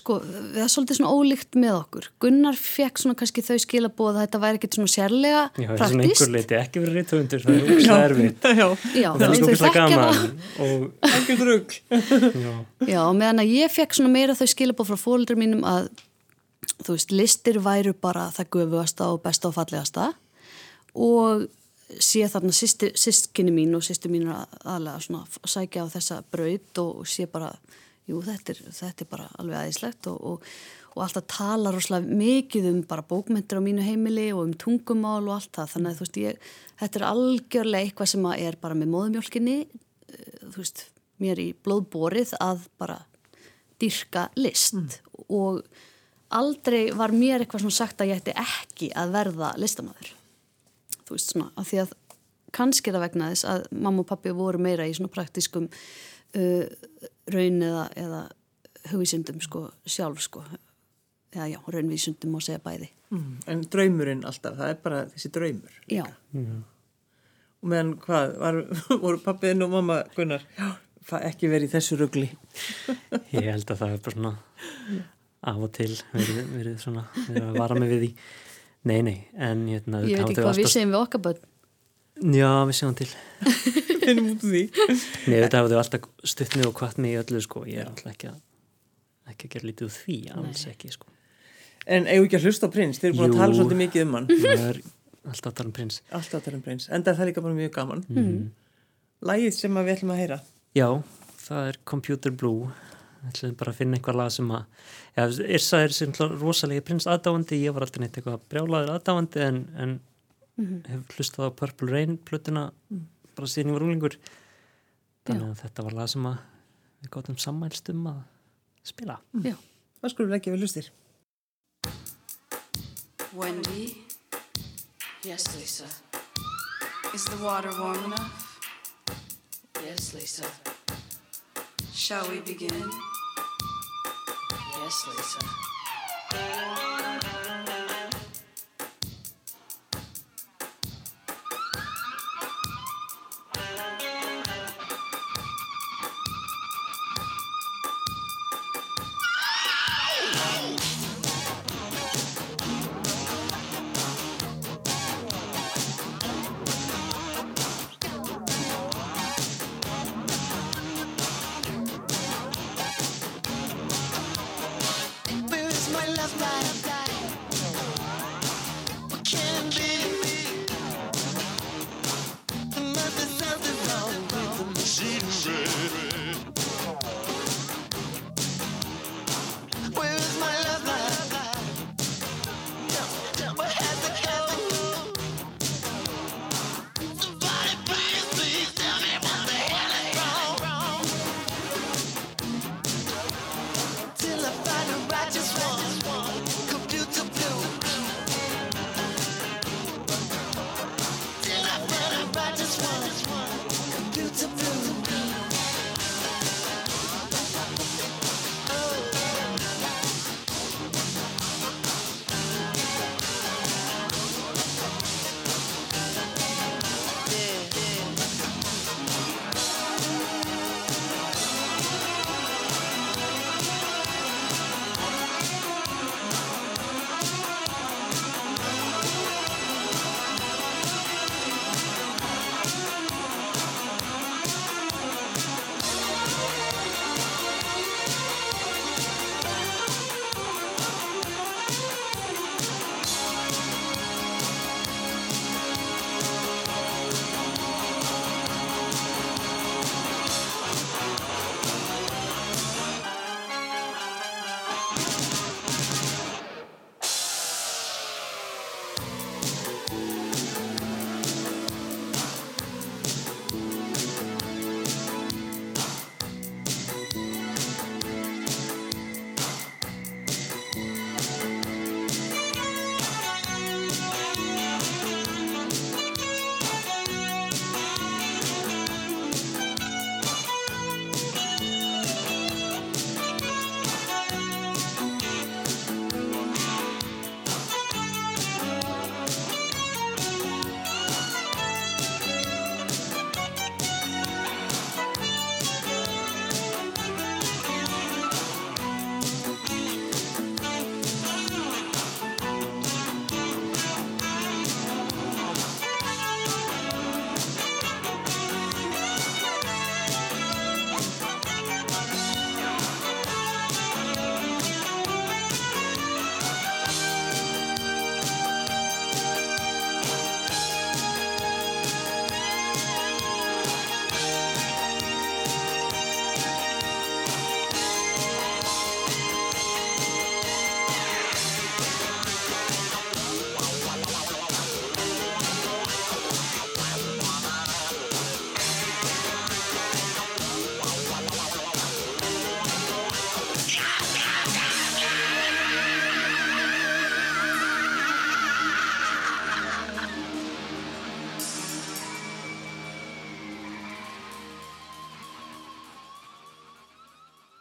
sko, það er svolítið svona ólíkt með okkur. Gunnar fekk svona kannski þau skilabóð að þetta væri ekkit svona sérlega Já, það er svona praktist einhver leiti ekki verið reythöfundur, það er úkslega erfitt. Já, já, og það er úkslega þekkja gaman og ekki drugg. já, Já, og meðan að ég fekk svona meira þau skilabóð frá fóldur mínum að þú veist, listir væru bara það gufuasta og besta og fallegasta og sé þarna sískinni mín og sýstu mín aðlega svona að sækja á þessa braut og sé bara, jú þetta er, þetta er bara alveg aðeinslegt og, og, og alltaf tala rosalega mikið um bara bókmyndir á mínu heimili og um tungumál og allt það, þannig að þú veist ég, þetta er algjörlega eitthvað sem er bara með móðumjólkinni, eh, þú veist mér í blóðborið að bara dyrka list. Og aldrei var mér eitthvað svona sagt að ég ætti ekki að verða listamæður þú veist svona, af því að kannski er það vegna þess að mamma og pappi voru meira í svona praktiskum uh, raun eða, eða hugvísundum sko sjálf sko. Já, já, raunvísundum má segja bæði. Mm, en draumurinn alltaf, það er bara þessi draumur. já, Og meðan hvað, var, voru pappiðinn og mamma Gunnar, já, fa- ekki verið í þessu rugli. ég held að það er bara svona af og til verið, verið svona verið að vara mig við því. Nei, nei, en hérna ég veit ekki hvað við alltaf- segjum við okkar börn. Já, við sjáum til Finnum út því. Nei, þetta hafa þau alltaf stutt mig og kvart mig í öllu sko, ég er alltaf ekki að ekki að gera lítið úr því, alls ekki sko En eigum við ekki að hlusta á prins, þeir eru búin að Jú. tala svolítið mikið um hann. það er alltaf að tala um prins Alltaf að tala um prins, enda er það líka bara mjög gaman. mm. Lægið sem að við ætlum að heyra. Já, það er Computer Blue Við ætlum bara að finna eitthvað lag sem að já, Irsa er sem rosalega prins aðdáandi, ég var aldrei neitt eitthvað brjálaður aðdáandi en, en hef hlustað á Purple Rain plötuna bara síðan ég var úlingur þannig að þetta var lag sem að við gáttum sammælst um að spila já, Það skulum við ekki við hlustir. Wendy? Yes, Lisa. Is the water warm enough? Yes, Lisa. Shall we begin? Yes, Lisa.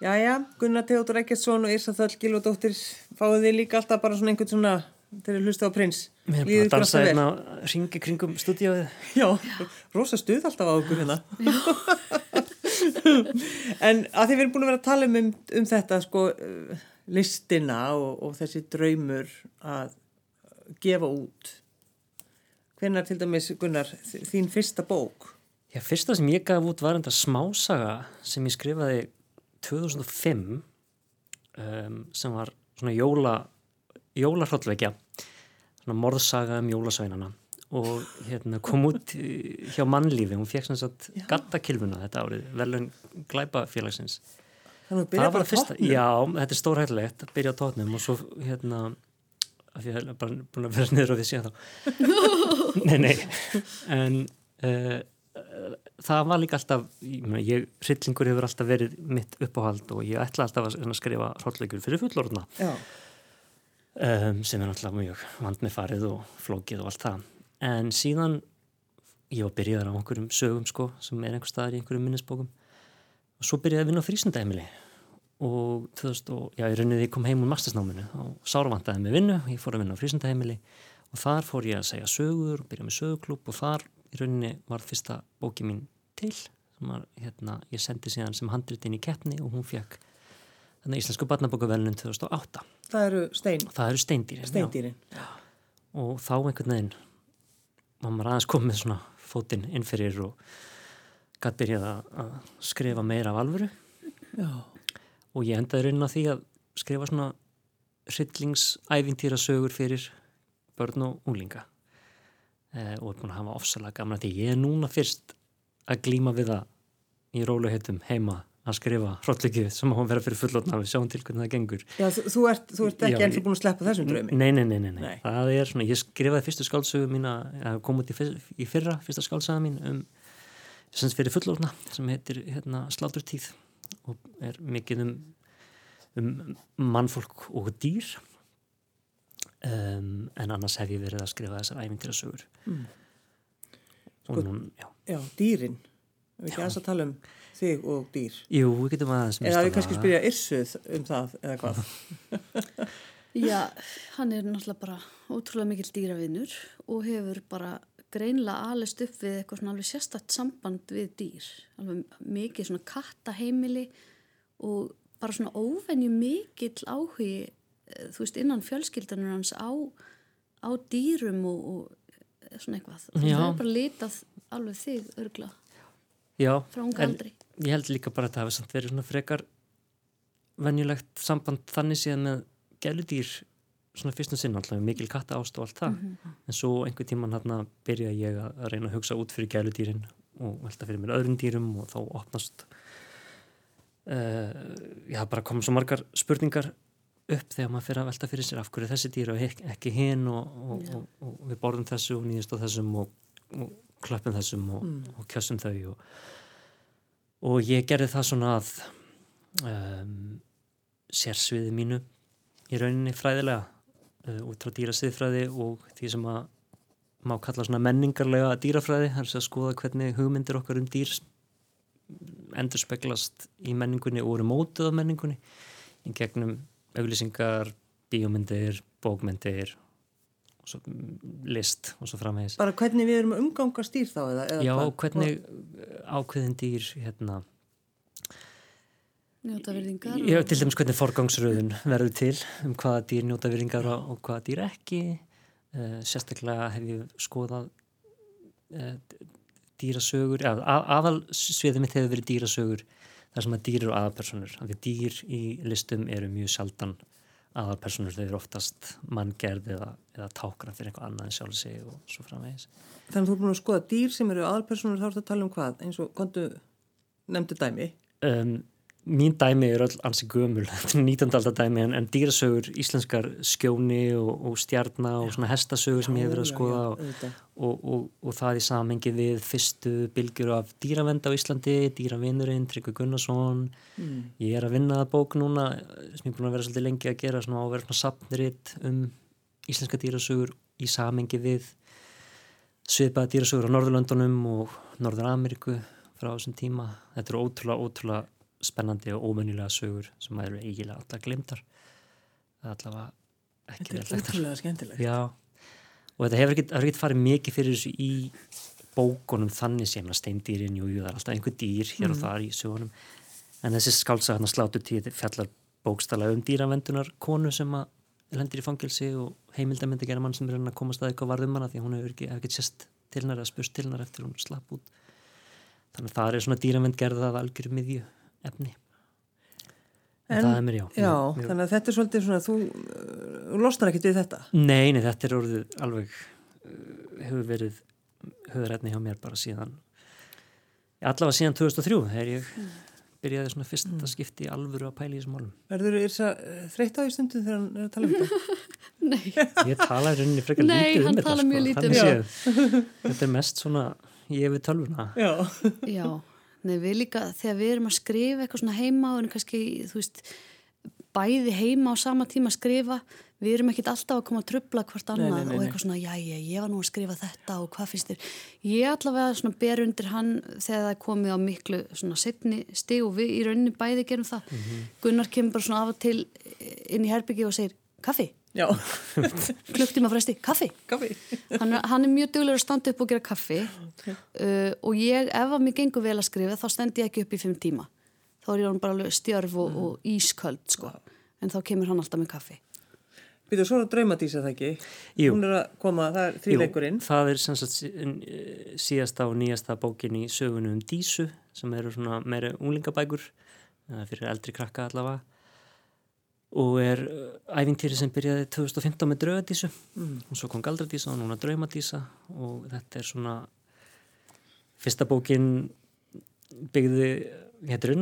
Jæja, Gunnar Teodor Ekkertsson og Irsa Þöll Gilvardóttir fáið þið líka alltaf bara svona einhvern svona til að hlusta á prins. Við erum bara að dansa hérna ringi kringum stúdíóið. Já, rosa stuð alltaf á okkur hérna. en að því við erum búin að vera að tala um, um þetta sko listina og, og þessi draumur að gefa út. Hvenær til dæmis, Gunnar, þín fyrsta bók? Já, fyrsta sem ég gaf út var enda smásaga sem ég skrifaði 2005 um, sem var svona jóla jólarhóllvekja svona morðsaga um jólasveinana. Og hérna kom út hjá mannlífi, hún fekk sem sagt gattakilfuna þetta árið, velun glæpafélagsins. Þannig að byrja bara tóknum. já, þetta er stórhættulegt að byrja á tótnum og svo hérna að ég er bara búin að vera niður á því síðan þá. Nei, nei. En uh, það var líka alltaf hryllingur hefur alltaf verið mitt uppáhald og ég ætla alltaf að að skrifa hrollleikur fyrir fullorðna. Um, sem er náttúrulega mjög vand með farið og flókið og allt það. En síðan ég var byrjaðar á einhverjum sögum sko sem er einhver staðar í einhverjum minnisbókum. Og svo byrjaði að vinna á frísundæmili og 2000 og já, ég rauninni því ég kom heim úr mastersnáminu og sárvantaði með vinnu, ég fór að vinna á frísundæmili og þar fór ég að segja sögur og byrja með söguklúb og þar í rauninni var fyrsta bóki mín til sem var, hérna, ég sendi síðan sem handrit inn í keppni og hún fekk þannig íslensku barnabókavelnum 2008 það eru stein, það eru steindýrin já. steindýrin. og þá einhvern veginn var maður aðeins komið svona fótinn inn fyrir og gætt byrjað að að skrifa meira af alvöru. Já, og ég endaði raunin á því að skrifa svona hryllingsævintýra sögur fyrir börn og unglinga og er búin að hafa ofsalega gaman að því. Ég er núna fyrst að glíma við það í róluheitum heima að skrifa hrollugið sem á að vera fyrir fullotna við sjáum til hvernig það gengur. Já þú, ert, þú ert ekki Já, ennþá búin að sleppa þessum draumi. Nei, nei, nei, nei, nei. Það er svona, ég skrifaði fyrstu skáldsögu mína, að kom út í, fyr, í fyrra, fyrsta skáldsöga mín um, sem fyrir fullorna, sem heitir hérna, Sláturtíð og er mikið um, um mannfólk og dýr um, en annars hef ég verið að skrifa þessar ævintýra sögur Mm. nú, já, Já, dýrin. Við ekki aðeins að tala um þig og dýr. jú, við getum aðeins Eða við kannski spyrja Yrsuð um það eða hvað. Já, hann er náttúrulega bara ótrúlega mikil dýravinnur og hefur bara greinlega alist upp við eitthvað svona alveg sérstætt samband við dýr. Alveg mikið svona kattaheimili og bara svona óvenju mikill áhugi, þú veist, innan fjölskyldanur hans á, á dýrum og, og eh, svona eitthvað. Það er bara litað alveg þig örgla Já, frá unga aldri. ég held líka bara að það hafi samt verið svona frekar venjulegt samband þannig síðan með gæludýr svona fyrst og sinn alltaf mikil katta ást og allt það en svo einhver tíman hérna byrja ég að reyna að hugsa út fyrir gæludýrin og velta fyrir mér öðrum dýrum og þá opnast uh, já bara koma svo margar spurningar upp þegar maður fyrir að velta fyrir sér af hverju þessi dýr og ek- ekki hinn og, og, og, og við borðum þessu og nýðist á þessum og, klöppum þessum og, og kjössum þau og, og ég gerði það svona að um, sérsviði mínu í rauninni fræðilega uh, út frá dýrasiðfræði og því sem að má kalla svona menningarlega dýrafræði, er að skoða hvernig hugmyndir okkar um dýr endur speglast í menningunni og eru mótuð af menningunni í gegnum auglýsingar, bíómyndir, bókmyndir og svo mm, list og svo framvegis. Bara hvernig við erum að umgangast dýr þá eða, eða Já, hvað? hvernig ákveðin dýr hérna, Njóta verðingar. Já, til dæmis hvernig forgangsröðun verður til um hvaða dýr njóta virðingar og, hvaða dýr ekki uh, sérstaklega hef ég skoðað uh, dýrasögur eða að, aðal sviðið mitt hefur verið dýrasögur þar sem að dýr eru aðalpersonur af því dýr í listum eru mjög sjaldan aðalpersonur, þau eru oftast manngerð eða, eða tákra fyrir eitthvað annað en sjálf sig og svo framvegis Þannig að þú er búin að skoða dýr sem eru aðalpersonur þá ertu að tala um hvað eins og kontu nefndu dæmi. um, mín dæmi er öll ansi gömul, þetta er 19. aldar dæmi en, en dýrasögur, íslenskar skjóni og, og stjarna og svona hestasögur sem ég hefur verið að skoða já, og, og, og, það í samengi við fyrstu bylgjur af dýravend á Íslandi, dýravinurinn, Tryggvi Gunnarsson Mm. ég er að vinna að bók núna sem ég er búin að vera svolítið lengi að gera svona á að vera svona sapniritt um íslenska dýrasögur í samengi við svipaða dýrasögur á Norðurlöndunum og Norður Ameríku frá þessum tíma þetta eru ótrúlega, ótrúlega spennandi og ómennilega sögur sem eru eiginlega alltaf glimtar allavega ekki Þetta vel er þekktar. útrúlega skemmtilegt. Já, og þetta hefur ekkert, farið mikið fyrir þessu í bókunum þannig sem að steindýrin, jú, jú, það er alltaf einhver dýr hér og þar í sögunum. En þessi skálsa hann slátur tíð fjallar bókstala um dýravendunar konu sem að lendir í fangilsi og heimildamindi gera mann sem er hann að komast að eitthvað varðum hana því að hún hefur ekki, hefur ekki sérst til hennar eða spurst til hennar eftir hún slapp út. Þannig að það er svona dýravend gerða af algjöru miðju efni en, En- það er mér já, Já, mjög- þannig að þetta er svolítið svona, þú uh, þú losnar ekkert við þetta. Nei, nei, þetta er orðið alveg uh, hefur verið höfðrætni hjá mér bara síðan allavega síðan 2003 þegar ég byrjaði svona fyrsta skipti í alvöru að pæla í þessum málum. Verður þér þreytt á í stundum þegar hann er að tala um þetta? Nei, Ég talaði rauninni frekar Nei, lítið um hann þetta. talar mjög lítið um Þetta er mest svona ég við tölvuna. Já. já. Nei, við líka, þegar við erum að skrifa eitthvað svona heima og kannski, þú veist, bæði heima á sama tíma að skrifa, við erum ekkit alltaf að koma að trubla hvort annað nei, nei, og nei. eitthvað svona, já, já, ég var nú að skrifa þetta og hvað finnst þér? Ég allavega svona ber undir hann þegar það er komið á miklu svona setni stig og við í rauninni bæði gerum það. Mhm. Gunnar kemur bara svona af og til inn í herbyggi og segir, kaffi? Klukktíma fresti, kaffi Kaffi. hann, er- hann er mjög duglegur að standa upp og gera kaffi uh, og ég, ef að mér gengur vel að skrifa þá stend ég ekki upp í fimm tíma þá er ég orðin bara stjörf og, og ísköld sko. en þá kemur hann alltaf með kaffi Býtu, svo er það draumadísa það ekki? Jú. Hún er að koma, það er þrýleikurinn. það er sem sagt eh, síðasta og nýjasta bókin í sögunum um Dísu sem eru svona meiri unglingabækur eh, fyrir eldri krakka allavega og er eh, ævintýri sem byrjaði 2015 með draugadísu. Og svo kom Galdradísa og núna draumadísa. Og þetta er svona fyrsta bókin byggði þetta er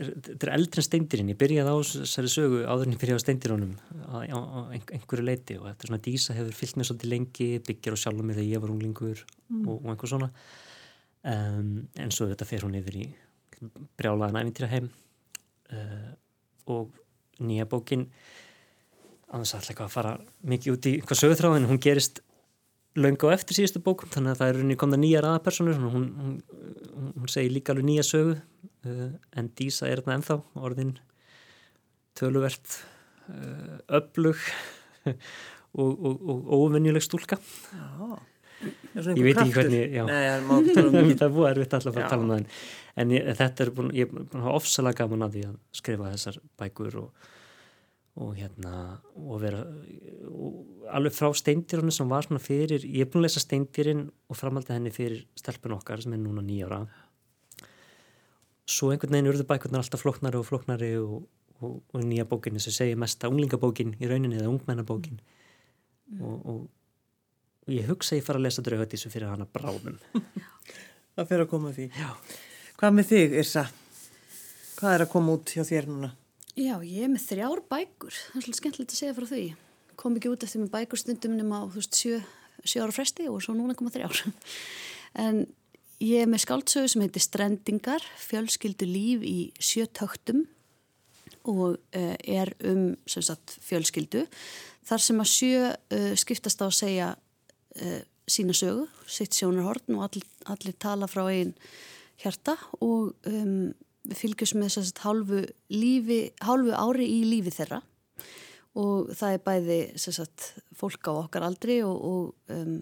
þetta er eldri en steindirinn ég byrjaði á þessari sögu áður en ég byrjaði á steindirunum á, á, á ein- einhverju leiti og þetta er svona dísa hefur fyllt mér svolítið lengi byggjar á sjálfum mig þegar ég var unglingur og, og einhver svona. Um, en svo þetta fer hún yfir í brjálaðan æfintýra heim uh, og nýja bókin. Á þess að ætla eitthvað að fara mikið út í hvað sögutráð en hún gerist löngu á eftir síðustu bókum þannig að það er rauninni komna nýjar aðapersonur hún, hún, hún, segir líka alveg nýja sögu. Uh, en Dísa er þarna ennþá orðin töluvert uh, öflug og, og, og óvenjuleg stúlka. Já. Ég veit ekki hvernig- já. Nei, það um það er búið erfitt alltaf að tala um það en, en ég, þetta er búin, ég er búin að hafa ofsalega gaman að því að skrifa þessar bækur og, og hérna og vera og alveg frá steindýrunum sem var svona fyrir ég er búin að lesa steindýrin og framaldi henni fyrir stelpun okkar sem er núna nýjára svo einhvern veginn urðu bækurnar alltaf flóknari og flóknari og, og, nýja bókinni sem segir mesta unglingabókin í rauninni eða ungmennabókin og, og, og ég hugsa að ég fara að lesa draugadísu fyrir hana bráðum Það fer að koma að því. Já. Hvað með þig, Irsa? Hvað er að koma út hjá þér núna? Já, ég er með þrjár bækur það er svolítið skemmtilegt að segja frá því kom ekki út eftir með bækur stundum nema á þú veist, sjö, sjö ára fresti og svo núna koma þrjár en ég er með skáldsögu sem heitir Strendingar fjölskyldu líf í sjö töktum og uh, er um sagt fjölskyldu þar sem að sjö uh, skiptast á að segja uh, sína sögu, sitt sjónarhorn og all, allir tala frá einn hjarta og um, við fylgjum með þess að hálfu, hálfu ári í lífi þeirra og það er bæði sagt, fólk á okkar aldri og, og um,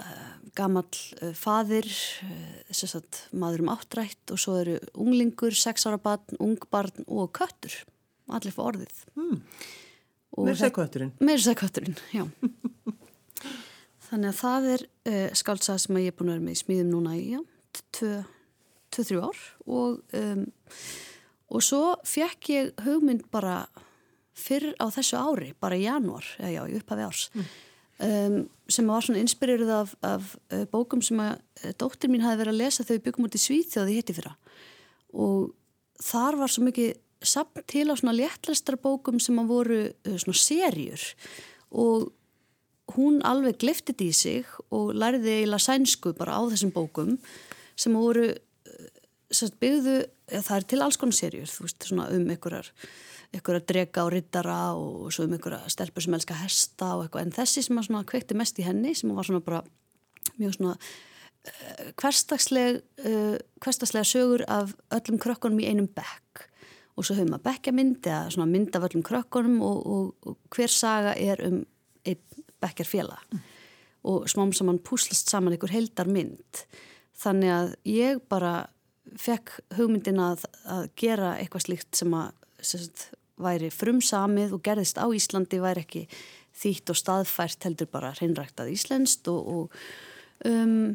uh, gamall uh, faðir, uh, sagt, maður um áttrætt og svo eru unglingur, sex ára barn, ungbarn og köttur, allir fá orðið. Hmm. Og Meir segja kötturinn. Meir segja kötturinn, já. Þannig að það er uh, skáldsað sem ég er búin að vera með í smíðum núna í, já, tvö, tvö, þrjú ár og, um, og svo fekk ég hugmynd bara fyrr á þessu ári, bara í janúar, eða já, í upphafi árs, um, sem var svona inspirirð af, af uh, bókum sem að uh, dóttir mín hafi verið að lesa þegar við byggum út í Svíþjóði hitti fyrra. Og þar var svo mikið samt til á svona léttlæstra bókum sem að voru uh, svona serjur og hún alveg gliftið í sig og lærði eiginlega sænsku bara á þessum bókum sem voru uh, sem sagt, byggðu, það er til alls konar serjur, þú veist, svona um einhverjar einhverja drega og rittara og svo um einhverja stelpur sem elska hesta og eitthvað, en þessi sem að svona kveikti mest í henni sem var svona bara mjög svona uh, hverstagsleg, uh, hverstagslega sögur af öllum krökkunum í einum bekk. Og svo höfum við bekkjamynd eða svona mynd af öllum krökkunum og, og, og hver saga er um einn bekkjarfélag mm. og smám saman púslast saman einhver heldar mynd þannig að ég bara fekk hugmyndin að, að gera eitthvað slíkt sem að sem sagt, væri frumsamið og gerðist á Íslandi væri ekki þýtt og staðfært heldur bara hreinræktað íslenskt og, og um,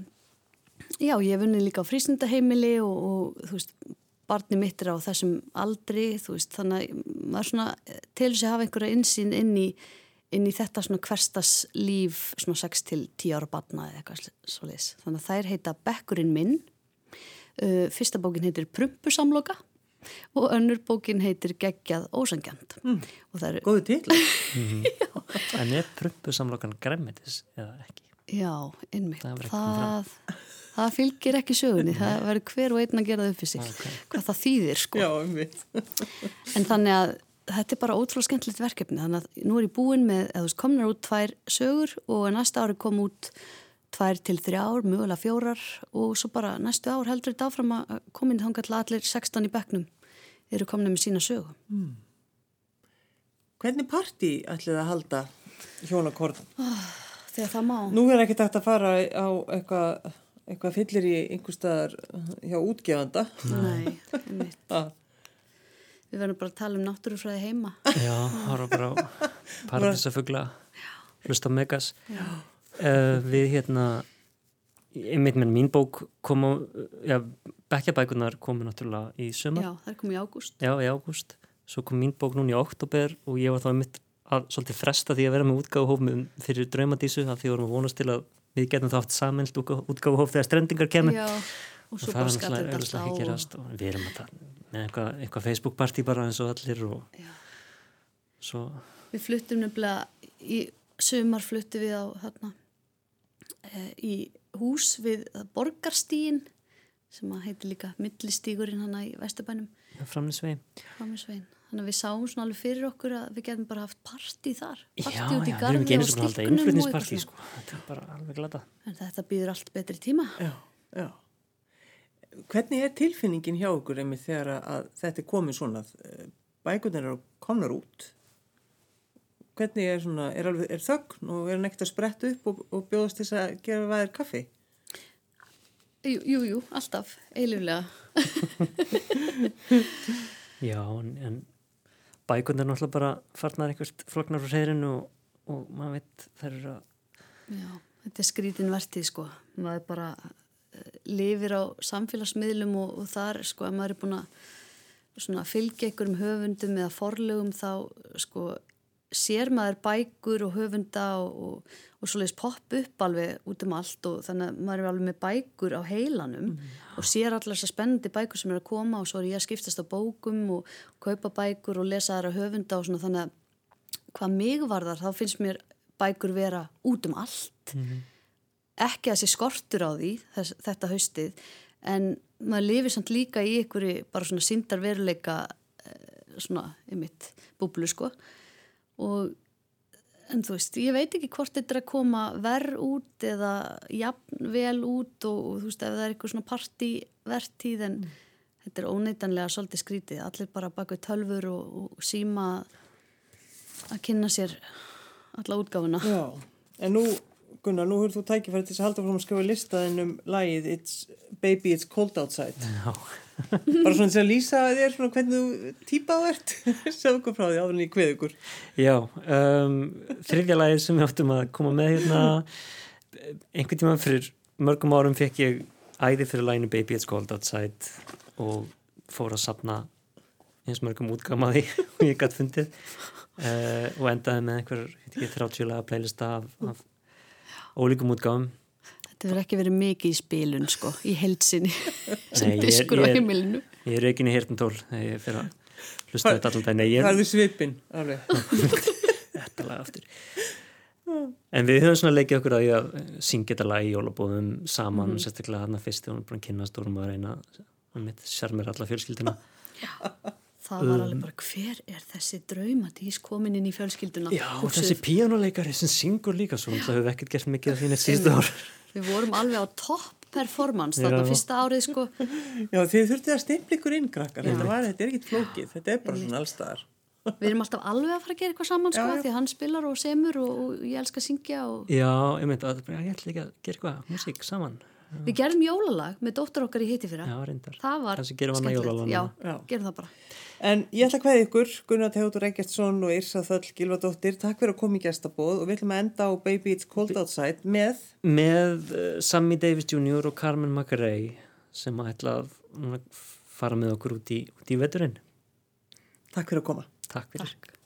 já, ég hef vunnið líka á frísnundaheimili og, og þú veist, barni mitt er á þessum aldri, þú veist, þannig að maður svona til þess að hafa einhverja insýn inn í, inn í þetta svona hverstas líf svona 6 til 10 ára barna eða eitthvað svo leiðis. Þannig að þær heita Bekkurinn minn, uh, fyrsta bókin heitir Prumpusamloka og önnur bókin heitir Geggjað ósangjant. Mm. Góðu til. en er Prumpusamlokan græmitis eða ekki? Já, einmitt. Það, það, það fylgir ekki sögunni. Það verður hver og einn að gera það upp fyrir sig. Okay. Hvað það þýðir, sko. Já, einmitt. en þannig að þetta er bara ótrúlega skemmtilegt verkefni. Þannig að nú er ég búin með, eða þú veist, komnar út tvær sögur og næsta ári kom út tvær til þrjár, mögulega fjórar og svo bara næstu ár heldur þetta áfram að komin þangar allir 16 í bekknum eru komin með sína sögu. Mm. Hvernig parti ætlið að halda hjónakorðan? Oh, þegar það má. Nú er ekki takt að fara á eitthvað eitthva fyllir í einhver staðar hjá útgefanda. Nei, einmitt. Við verðum bara að tala um náttúrufræði heima. Já, horfa bara á paradísafugla, hlusta megas. Uh, við hérna, einmitt með mín bók kom á, já, bekkjabækunar komu náttúrulega í sömur. Já, það kom í ágúst. Já, í ágúst. Svo kom mín bók núna í oktober og ég var þá einmitt að svolítið fresta því að vera með útgáðuhófum fyrir draumadísu af því vorum að vonast til að við getum þátt samend útgáðuhóf þegar strendingar kemur. Já, og svo bara skattur þetta á. Og... Við erum að með eitthvað, eitthvað Facebook party bara eins og allir og svo. Við fluttum nefnilega í sömar fluttum við á þarna e, í hús við borgarstíin sem að heiti líka millistígurinn hana í framnisvegin. Framnisvegin. Þannig að við sáum svona alveg fyrir okkur að við getum bara haft parti þar. Parti já, út í já, garði og og eitthvað. Sko. Þetta er bara alveg glada. En þetta býður allt betri tíma. Já, já. Hvernig er tilfinningin hjá okkur einmitt þegar að þetta er komið svona, bækunar eru komnar út? Hvernig er svona, er, alveg, er þögn og er neitt að spretta upp og, og bjóðast þess að gefa væðir kaffi? Jú, jú, jú alltaf, eiliflega. já, en... en bækund er náttúrulega bara farnar einhvert floknar frá seyrinu og, og maður veit þær eru að Já, þetta er skrítin vertið sko maður bara lifir á samfélagsmiðlum og, og þar sko að maður er búin að fylgja einhverjum höfundum eða forlegum þá sko sér maður bækur og höfunda og, og, og svoleiðis popp upp alveg út um allt og þannig að maður er alveg með bækur á heilanum mm. og sér allar þessar spennandi bækur sem er að koma og svo er ég að skiptast á bókum og kaupa bækur og lesa þar að höfunda og svona þannig að hvað mig varðar þá finnst mér bækur vera út um allt mm -hmm. Ekki að sé skortur á því þess, þetta haustið en maður lifir samt líka í einhverju bara svona síndar veruleika eh, svona ymitt búblu sko og en þú veist, ég veit ekki hvort þetta er að koma verð út eða jafn vel út og, og þú veist, ef það er eitthvað svona partívertíð en mm. þetta er óneitanlega svolítið skrítið, allir bara baka tölfur og, og síma að kynna sér alla útgáfuna. Já, en nú Gunnar, nú höfðu þú tækifæri til að halda frá að skrifa listaðin um lægið It's Baby It's Cold Outside. Já. Bara svona til að lýsa þér svona hvernig þú týpað ert segðu okkur frá því áður en ég kveð ykkur. Já, um, þriðja lagið sem við áttum að koma með hérna einhvern tíma fyrir mörgum árum fekk ég æði fyrir læginu Baby It's Cold Outside og fór að sapna eins mörgum útgamaði og ég gætt fundið uh, og endaði með einhver 30 laga playlista af, af ólíkum útgáðum Þetta verður ekki verið mikið í spilun sko, í heilsinni sem Nei, diskur á heimilinu. Ég er ekki í hirtintól þegar ég fyrir að hlusta þetta alltaf. Það er því svipin, alveg. Þetta lag aftur. En við höfum svona leikið okkur að ég að syngja þetta lag í jólabóðum saman, mm -hmm. sérstaklega þarna fyrst þegar hún er bara að kynast og hún var að reyna að mitt sérmir alla fjölskyldina. Já. Það var alveg bara, hver er þessi draumadís komin inn í fjölskylduna? Já, Húsið. þessi píjánuleikari sem syngur líka svo, það hefur ekkert gert mikið af því neitt síðustu ár. Við vorum alveg á topp performance þarna fyrsta árið sko Já, þið þurftið að stimpla ykkur inn, krakkar. Þetta, var, þetta er ekkit flókið, þetta er bara svona allstaðar. við erum alltaf alveg að fara að gera eitthvað saman sko Já, já. því hann spilar og semur og, og ég elska að syngja og Já, ég myndi að ég ætla ekki að gera eitthvað, músík saman. Við gerðum jólalag með dóttur okkar í hitti fyrra Já, reyndar. það var jólalag já. Já. gerum það bara En ég ætla að hvaða ykkur, Gunnar Teótur Eggertsson og Yrsa Þöll Gilvadóttir, takk fyrir að koma í gestabóð og við ætlum að enda á Baby It's Cold Outside með, Með uh, Sammy Davis Jr. og Carmen McRae sem að ætla að fara með okkur út í, út í veturinn. takk fyrir að koma. Takk fyrir. Tourne-toi.